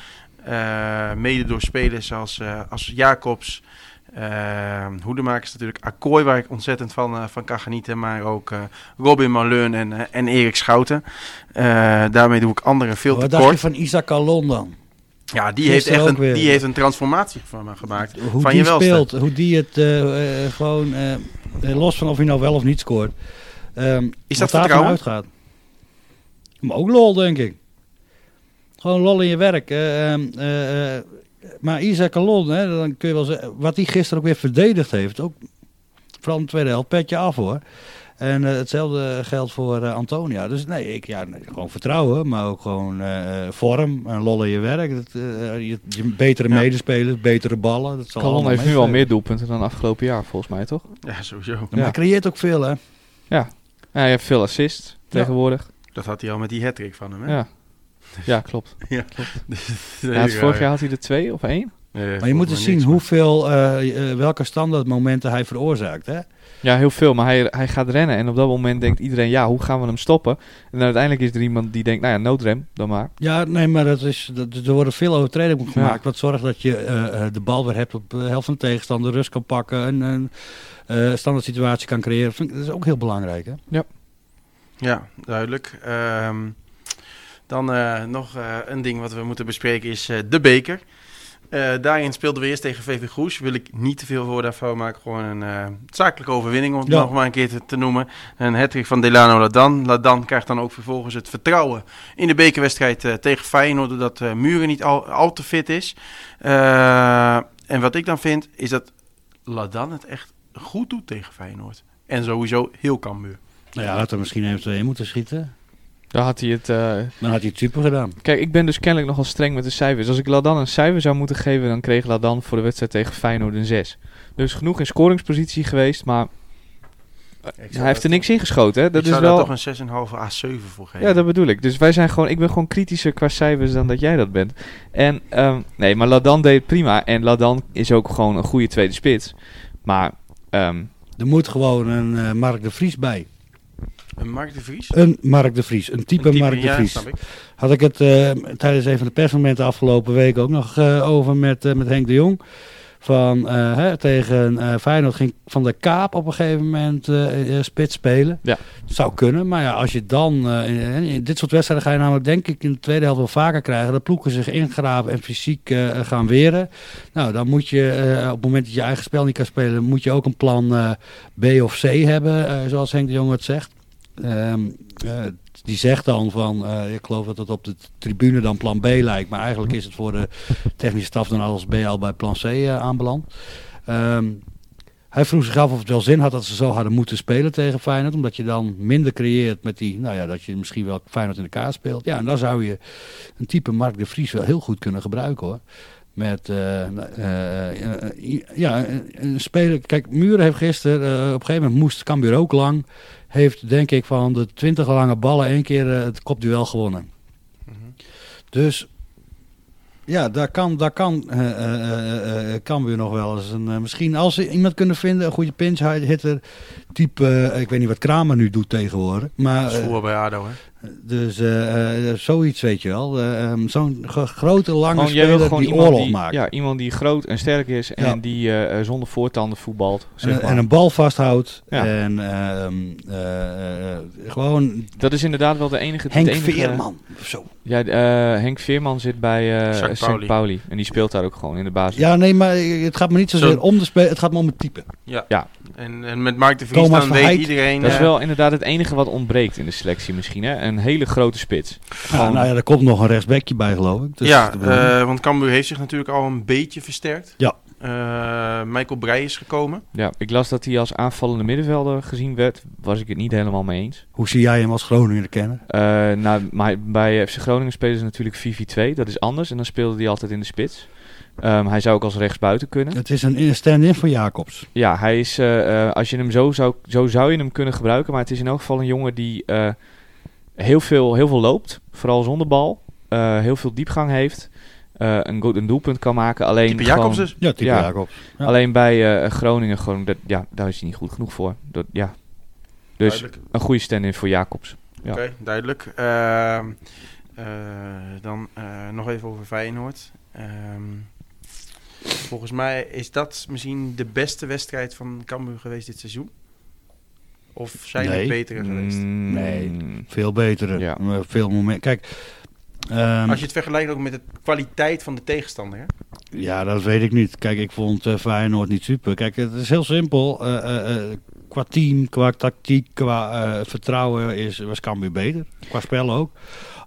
Eh, mede door spelers als, eh, als Jacobs, uh, Hoedemakers natuurlijk, Akkooi, waar ik ontzettend van, van kan genieten. Maar ook Robin Malleun en, en Erik Schouten. Daarmee doe ik anderen veel Wat dacht je van Isaac Alon dan? Ja, die heeft, echt een, weer. die heeft een transformatie van me gemaakt. Hoe van die je speelt, hoe die het gewoon, los van of hij nou wel of niet scoort. Ehm, Is wat dat vertrouwen? uitgaat. Maar ook lol, denk ik. Gewoon lol in je werk. eh, ehm, eh, eh, maar Isaac Alon, hè, dan kun je wel zeggen, wat hij gisteren ook weer verdedigd heeft, ook vooral in de tweede helft, petje af hoor. En eh, hetzelfde geldt voor Antonia. Dus nee, ik, ja, nee, gewoon vertrouwen, maar ook gewoon vorm en lol in je werk. Dat, je, je betere Ja. medespelers, betere ballen. Dat zal Calon allemaal heeft nu al meer doelpunten dan afgelopen jaar volgens mij toch? Ja, sowieso. Ja, Maar hij creëert ook veel, hè? Ja, hij heeft veel assist tegenwoordig. Dat had hij al met die hat van hem. Hè? Ja. Ja, klopt. Ja. Ja, het vorig jaar had hij er twee of één. Maar je moet eens zien hoeveel, eh, eh, welke standaardmomenten hij veroorzaakt, hè? Ja, heel veel. Maar hij, hij gaat rennen. En op dat moment denkt iedereen, ja, hoe gaan we hem stoppen? En dan uiteindelijk is er iemand die denkt, nou ja, noodrem, dan maar. Ja, nee, maar dat is, dat, er worden veel overtredingen gemaakt. Ja. Wat zorgt dat je eh, eh, de bal weer hebt op de helft van de tegenstander, rust kan pakken, en een eh, standaard situatie kan creëren. Vind ik- Dat is ook heel belangrijk, hè? Ja, duidelijk. Ehm, dan eh, nog eh, een ding wat we moeten bespreken is eh, de beker. Eh, daarin speelden we eerst tegen VV Goes. Wil ik niet te veel woorden daarvan maken. Gewoon een eh, zakelijke overwinning, om het Ja. nog maar een keer te, te noemen. Een hattrick van Delano Ladan. Ladan krijgt dan ook vervolgens het vertrouwen in de bekerwedstrijd eh, tegen Feyenoord. Doordat eh, Muren niet al, al te fit is. Eh, en wat ik dan vind, is dat Ladan het echt goed doet tegen Feyenoord. En sowieso heel Cambuur. Nou ja, had er misschien even twee moeten schieten. Daar had hij het... eh, Dan had hij het super gedaan. Kijk, ik ben dus kennelijk nogal streng met de cijfers. Als ik Ladan een cijfer zou moeten geven, dan kreeg Ladan voor de wedstrijd tegen Feyenoord een 6. Dus genoeg in scoringspositie geweest, maar hij heeft er niks in geschoten, hè? Dat ik is zou wel... daar toch een 6,5 A7 voor geven. Ja, dat bedoel ik. Dus wij zijn gewoon, ik ben gewoon kritischer qua cijfers dan dat jij dat bent. En ehm, nee, maar Ladan deed het prima. En Ladan is ook gewoon een goede tweede spits. Maar ehm, Er moet gewoon een eh, Mark de Vries bij. Een Mark de Vries? Een Mark de Vries. Een type, Een type, Mark de ja, Vries. ik. Had ik het eh, tijdens een van de persmomenten afgelopen week ook nog eh, over met, eh, met Henk de Jong. Van, eh, hè, tegen eh Feyenoord ging Van der Kaap op een gegeven moment spits spelen. Ja. Zou kunnen, maar ja, als je dan... eh, in, in dit soort wedstrijden ga je namelijk denk ik in de tweede helft wel vaker krijgen... dat ploegen zich ingraven en fysiek eh, gaan weren. Nou, dan moet je eh, op het moment dat je eigen spel niet kan spelen... moet je ook een plan eh, B of C hebben, eh, zoals Henk de Jong het zegt. Ehm, eh, die zegt dan van, eh, ik geloof dat het op de tribune dan plan B lijkt, maar eigenlijk is het voor de technische staf dan als B al bij plan C eh, aanbeland. Ehm, hij vroeg zich af of het wel zin had dat ze zo hadden moeten spelen tegen Feyenoord, omdat je dan minder creëert met die, nou ja, dat je misschien wel Feyenoord in de kaart speelt. Ja, en dan zou je een type Mark de Vries wel heel goed kunnen gebruiken hoor. Met, eh, eh, ja, een- een speler. Kijk, Muren heeft gisteren, eh, op een gegeven moment moest Cambuur ook lang. Heeft denk ik van de 20 lange ballen één keer het kopduel gewonnen. Mhm. Dus ja, daar kan, daar kan Cambuur nog wel eens een... misschien als ze iemand kunnen vinden, een goede pinch hitter. Type, eh, ik weet niet wat Kramer nu doet tegenwoordig. Maar, Dat is eh, bij ADO, hè? dus eh, eh, zoiets weet je wel. Eh, ehm, Zo'n gro- grote lange wil speler gewoon die iemand oorlog die, maakt. ja, iemand die groot en sterk is en Ja. die zonder voortanden voetbalt. Zeg En, maar. en een bal vasthoudt. Ja. En ehm, eh, eh, gewoon dat is inderdaad wel de enige... Henk het enige, Veerman. of Zo. Ja, eh, Henk Veerman zit bij eh St. St. Pauli. Pauli. En die speelt daar ook gewoon in de basis. Ja, nee, maar het gaat me niet zozeer Zo- om de speler. Het gaat me om het type. Ja. Ja. En, en met Mark de Vries Thomas dan van weet Heid. iedereen... Dat is eh, wel inderdaad het enige wat ontbreekt in de selectie misschien. Hè? Een hele grote spits. Ja, Gewoon- nou ja, er komt nog een rechtsbackje bij, geloof ik. Dus ja, eh, want Cambuur heeft zich natuurlijk al een beetje versterkt. Ja. Eh, Michael Breij is gekomen. Ja, ik las dat hij als aanvallende middenvelder gezien werd. Was ik het niet helemaal mee eens. Hoe zie jij hem als Groninger kennen? Eh, nou, maar bij FC Groningen spelen ze natuurlijk 4-4-2. Dat is anders. En dan speelde hij altijd in de spits. Ehm, hij zou ook als rechtsbuiten kunnen. Het is een stand-in voor Jacobs. Ja, hij is, eh, eh, als je hem zo zou, zo zou je hem kunnen gebruiken. Maar het is in elk geval een jongen die eh, heel, veel, heel veel loopt. Vooral zonder bal. Eh, heel veel diepgang heeft. eh, een, goed, een doelpunt kan maken. Alleen, Type gewoon- Jacobs dus. Ja, type Ja. Jacobs. Ja. alleen bij eh, Groningen, gewoon, dat, ja, daar is hij niet goed genoeg voor. Dat, ja. Dus Duidelijk. een goede stand-in voor Jacobs. Ja. Oké, duidelijk. Ehm, eh, dan eh, nog even over Feyenoord. Ehm, volgens mij is dat misschien de beste wedstrijd van Cambuur geweest dit seizoen. Of zijn er betere geweest? Mm, Nee. Veel betere. Ja. Veel momenten. Kijk, ehm, Als je het vergelijkt ook met de kwaliteit van de tegenstander. Hè? ja, dat weet ik niet. Kijk, ik vond eh, Feyenoord niet super. Kijk, het is heel simpel. Eh, eh, eh, qua team, qua tactiek, qua eh, vertrouwen is, was Cambuur beter. Qua spel ook.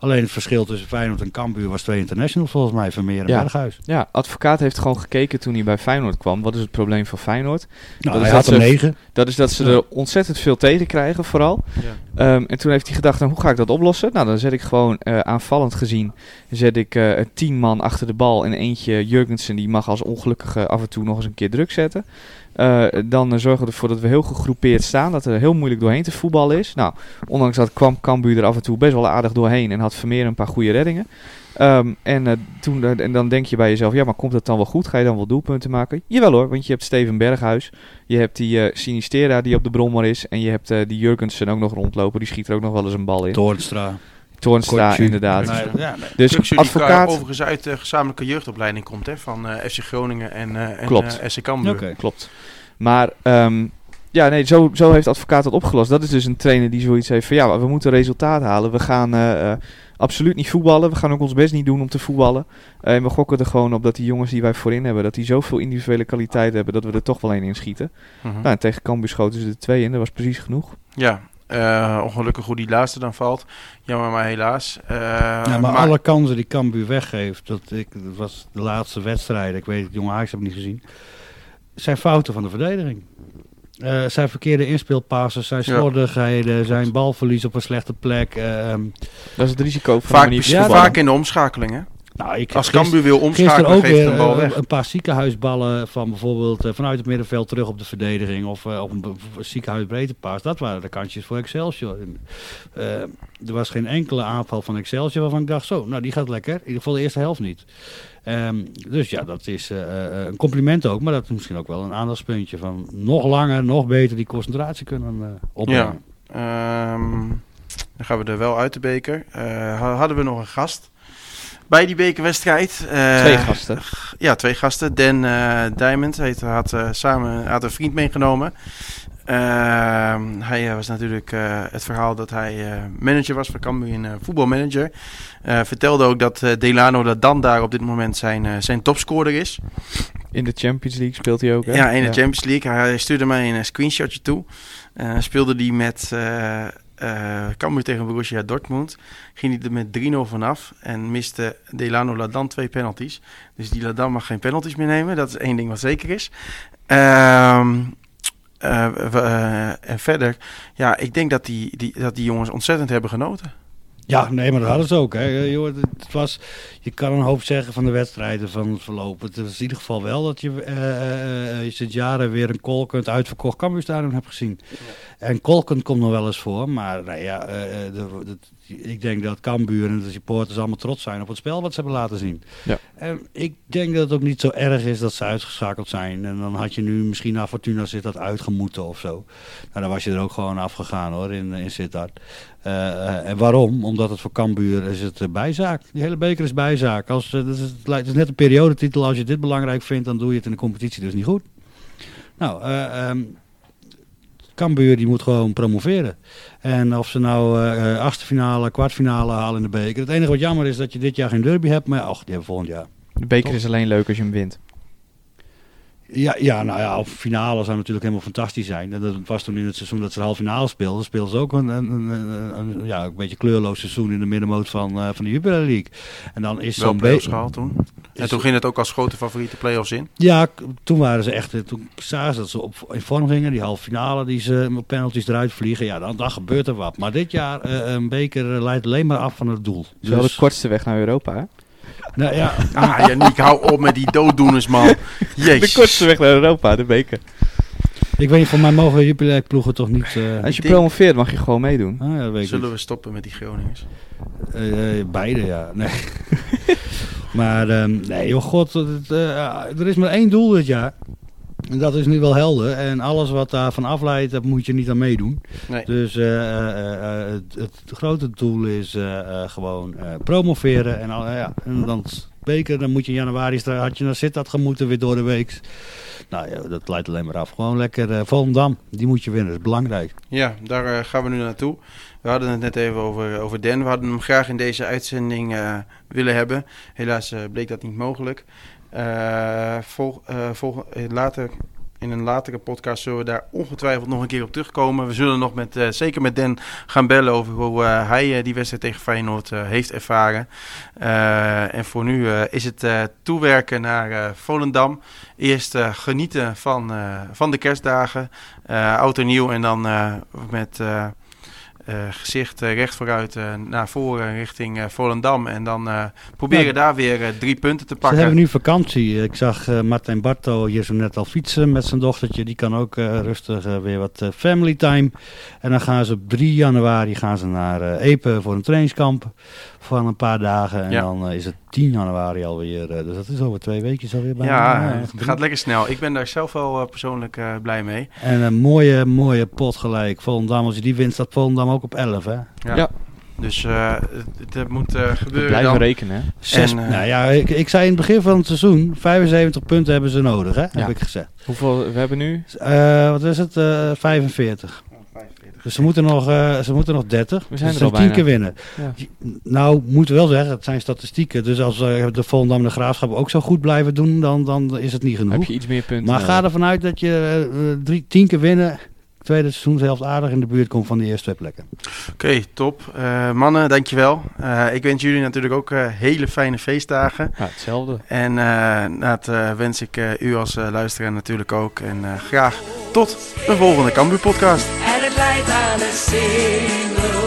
Alleen het verschil tussen Feyenoord en Cambuur was twee internationals volgens mij, Vermeer en Ja. Berghuis. Ja, advocaat heeft gewoon gekeken toen hij bij Feyenoord kwam. Wat is het probleem van Feyenoord? Nou, is hij dat had er ze- negen. Dat is dat ze er ontzettend veel tegen krijgen, vooral. Ja. Ehm, en toen heeft hij gedacht, nou, hoe ga ik dat oplossen? Nou, dan zet ik gewoon eh, aanvallend gezien, zet ik eh, tien man achter de bal en eentje Jurgensen, die mag als ongelukkige af en toe nog eens een keer druk zetten. Eh, dan zorgen we ervoor dat we heel gegroepeerd staan, dat er heel moeilijk doorheen te voetballen is. Nou, ondanks dat kwam Cambuur er af en toe best wel aardig doorheen en had Vermeer een paar goede reddingen. Ehm, en, eh, toen, eh, en dan denk je bij jezelf, ja, maar komt het dan wel goed? Ga je dan wel doelpunten maken? Jawel hoor, want je hebt Steven Berghuis, je hebt die eh, Sinistera die op de brommer is en je hebt eh, die Jurgensen ook nog rondlopen, die schiet er ook nog wel eens een bal in. Toornstra. Toornstra, Kortje. inderdaad. Nee, ja, nee. Dus advocaat, overigens uit de gezamenlijke jeugdopleiding komt hè, van FC Groningen en, eh en Klopt. SC Cambuur. Klopt. Maar ehm, ja, nee, zo, zo heeft advocaat dat opgelost. Dat is dus een trainer die zoiets heeft van ja, we moeten resultaat halen. We gaan eh, eh, absoluut niet voetballen. We gaan ook ons best niet doen om te voetballen. Eh, en we gokken er gewoon op dat die jongens die wij voorin hebben, dat die zoveel individuele kwaliteit hebben dat we er toch wel één in schieten. Mhm. Nou, en tegen Cambuur schoten ze er twee in. Dat was precies genoeg. Ja, eh, ongelukkig hoe die laatste dan valt. Jammer maar helaas. Eh, Ja, maar, alle kansen die Cambuur weggeeft, dat, ik, dat was de laatste wedstrijd, ik weet het, jonge Ajax heb ik niet gezien, zijn fouten van de verdediging. Eh, zijn verkeerde inspeelpasses, zijn Ja. slordigheden, zijn balverlies op een slechte plek. ehm, Dat is het risico van de vaak, Ja, vaak in de omschakeling, hè? Nou, ik Als Cambuur wil omschakelen, ook geeft weer een bal eh, weg. een paar ziekenhuisballen van bijvoorbeeld eh, vanuit het middenveld terug op de verdediging of eh, op een be- ziekenhuisbreedte paas. Dat waren de kansjes voor Excelsior. En, eh, er was geen enkele aanval van Excelsior waarvan ik dacht, zo, nou die gaat lekker. In ieder geval de eerste helft niet. Ehm, dus ja, dat is eh, eh, een compliment ook, maar dat is misschien ook wel een aandachtspuntje van nog langer, nog beter die concentratie kunnen eh opbrengen. Ehm, dan gaan we er wel uit de beker. Eh, ha- hadden we nog een gast bij die bekerwedstrijd. Eh, Twee gasten. Ja, twee gasten. Dan Diamond heeft, had eh, samen had een vriend meegenomen. Ehm, hij eh, was natuurlijk eh, het verhaal dat hij eh, manager was van Cambuur, een voetbalmanager. Vertelde ook dat Delano dat dan daar op dit moment zijn, zijn topscorer is. In de Champions League speelt hij ook, hè? Ja, in de Champions League. Hij stuurde mij een screenshotje toe. Speelde die met Cambuur tegen Borussia Dortmund. Ging hij er met 3-0 vanaf. En miste Delano Ladan twee penalties. Dus die Ladan mag geen penalties meer nemen. Dat is één ding wat zeker is. Ehm, eh, we- eh, en verder, ja, ik denk dat die, die, dat die jongens ontzettend hebben genoten. Ja, nee, maar dat hadden ze ook. Hè. Eh, joh, het was, je kan een hoop zeggen van de wedstrijden van het verloop. Het is in ieder geval wel dat je, eh, eh, eh, je sinds jaren weer een Kolkend uitverkocht Cambuurstadion hebt gezien. En Kolkend komt nog wel eens voor, maar nou ja, de- de- ik denk dat Cambuur en de supporters allemaal trots zijn op het spel wat ze hebben laten zien. Ja. En ik denk dat het ook niet zo erg is dat ze uitgeschakeld zijn. En dan had je nu misschien naar Fortuna zit dat uitgemoeten of zo. Nou, dan was je er ook gewoon afgegaan hoor, in, in Sittard. Eh, eh, en waarom? Omdat het voor Cambuur is het eh, bijzaak. Die hele beker is bijzaak. Als, eh, dat is, het is net een periodetitel. Als je dit belangrijk vindt, dan doe je het in de competitie dus niet goed. Nou, eh ehm, Cambuur die moet gewoon promoveren. En of ze nou eh, achtste finale, kwartfinale halen in de beker. Het enige wat jammer is dat je dit jaar geen derby hebt. Maar ach, die hebben we volgend jaar. De beker is alleen leuk als je hem wint. Ja, ja, nou ja, finale zou natuurlijk helemaal fantastisch zijn. En dat was toen in het seizoen dat ze de halve finale speelden. Speelden ze ook een, een, een, een- een- ja, een beetje kleurloos seizoen in de middenmoot van, eh, van de Jupiler League. En dan is Wel zo'n gehaald toen. En toen ging het ook als grote favoriete play-offs in. Ja, toen waren ze echt, eh, toen zagen ze dat ze op, in vorm gingen, die halve finale, die ze met penalties eruit vliegen. Ja, dan, dan gebeurt er wat. Maar dit jaar, eh, een beker leidt alleen maar af van het doel. Is wel Dus- de kortste weg naar Europa, hè? Nou, ja, Ah, Janiek, hou op met die dooddoeners, man. Jezus. De kortste weg naar Europa, de beker. ik weet niet, voor mij mogen Jupiler ploegen toch niet... eh, Als je denk- promoveert mag je gewoon meedoen. ah, ja, weet ik Zullen we stoppen met die Groningers? Eh, eh, beide, ja. Nee. maar ehm, nee, joh, god, het, eh, er is maar één doel dit jaar. En dat is nu wel helder. En alles wat daarvan afleidt, daar moet je niet aan meedoen. Nee. Dus eh, eh, eh, het, het grote doel is gewoon promoveren. En, al, ja, en dan beker, dan moet je in januari, had je naar Sittard gemoeten weer door de week. Nou ja, dat leidt alleen maar af. Gewoon lekker Volendam, die moet je winnen, dat is belangrijk. Ja, daar gaan we nu naartoe. We hadden het net even over, over Dan. We hadden hem graag in deze uitzending willen hebben. Helaas bleek dat niet mogelijk. Eh, vol, eh, eh, later, in een latere podcast zullen we daar ongetwijfeld nog een keer op terugkomen. We zullen nog met, zeker met Dan gaan bellen over hoe hij die wedstrijd tegen Feyenoord heeft ervaren. En voor nu is het toewerken naar Volendam. Eerst genieten van, van de kerstdagen. oud en nieuw en dan met gezicht eh, recht vooruit eh, naar voren richting eh, Volendam. En dan eh, proberen daar weer eh, drie punten te Ze pakken. hebben nu vakantie. Ik zag eh, Martijn Barto hier zo net al fietsen met zijn dochtertje. Die kan ook eh, rustig eh, weer wat eh, family time. En dan gaan ze op 3 januari gaan ze naar eh, Epe voor een trainingskamp van een paar dagen. En Ja. dan eh, is het 10 januari alweer. eh, dus dat is over twee weken alweer bijna. Ja, Ja, het gaat lekker snel. Ik ben daar zelf wel eh, persoonlijk eh, blij mee. En een mooie, mooie pot gelijk. Volendam, als je die wint, staat Volendam ook op 11. Hè? Ja. Ja. Dus eh, het, het moet eh, gebeuren blijven dan. rekenen, hè? Zes, En, eh, nou ja, ik, ik zei in het begin van het seizoen, 75 punten hebben ze nodig, hè? Ja. heb ik gezegd. Hoeveel we hebben nu? Eh, wat is het? Eh 45. Dus ze moeten nog, eh, ze moeten nog 30. We zijn dus er al ze tien bijna. keer winnen. Ja. Nou, moeten we wel zeggen, het zijn statistieken. Dus als eh, de Volendam en de Graafschap ook zo goed blijven doen, dan, dan is het niet genoeg. Heb je iets meer punten maar ga nodig. ervan uit dat je eh, eh, drie, tien keer winnen. Tweede seizoenshelft aardig in de buurt komt van de eerste twee plekken. Oké, top. Eh, mannen, dankjewel. Eh ik wens jullie natuurlijk ook eh, hele fijne feestdagen. Ja, hetzelfde. En eh dat eh, wens ik eh, u als luisteraar natuurlijk ook. En eh, graag tot een volgende Cambuur podcast. En het leidt aan single.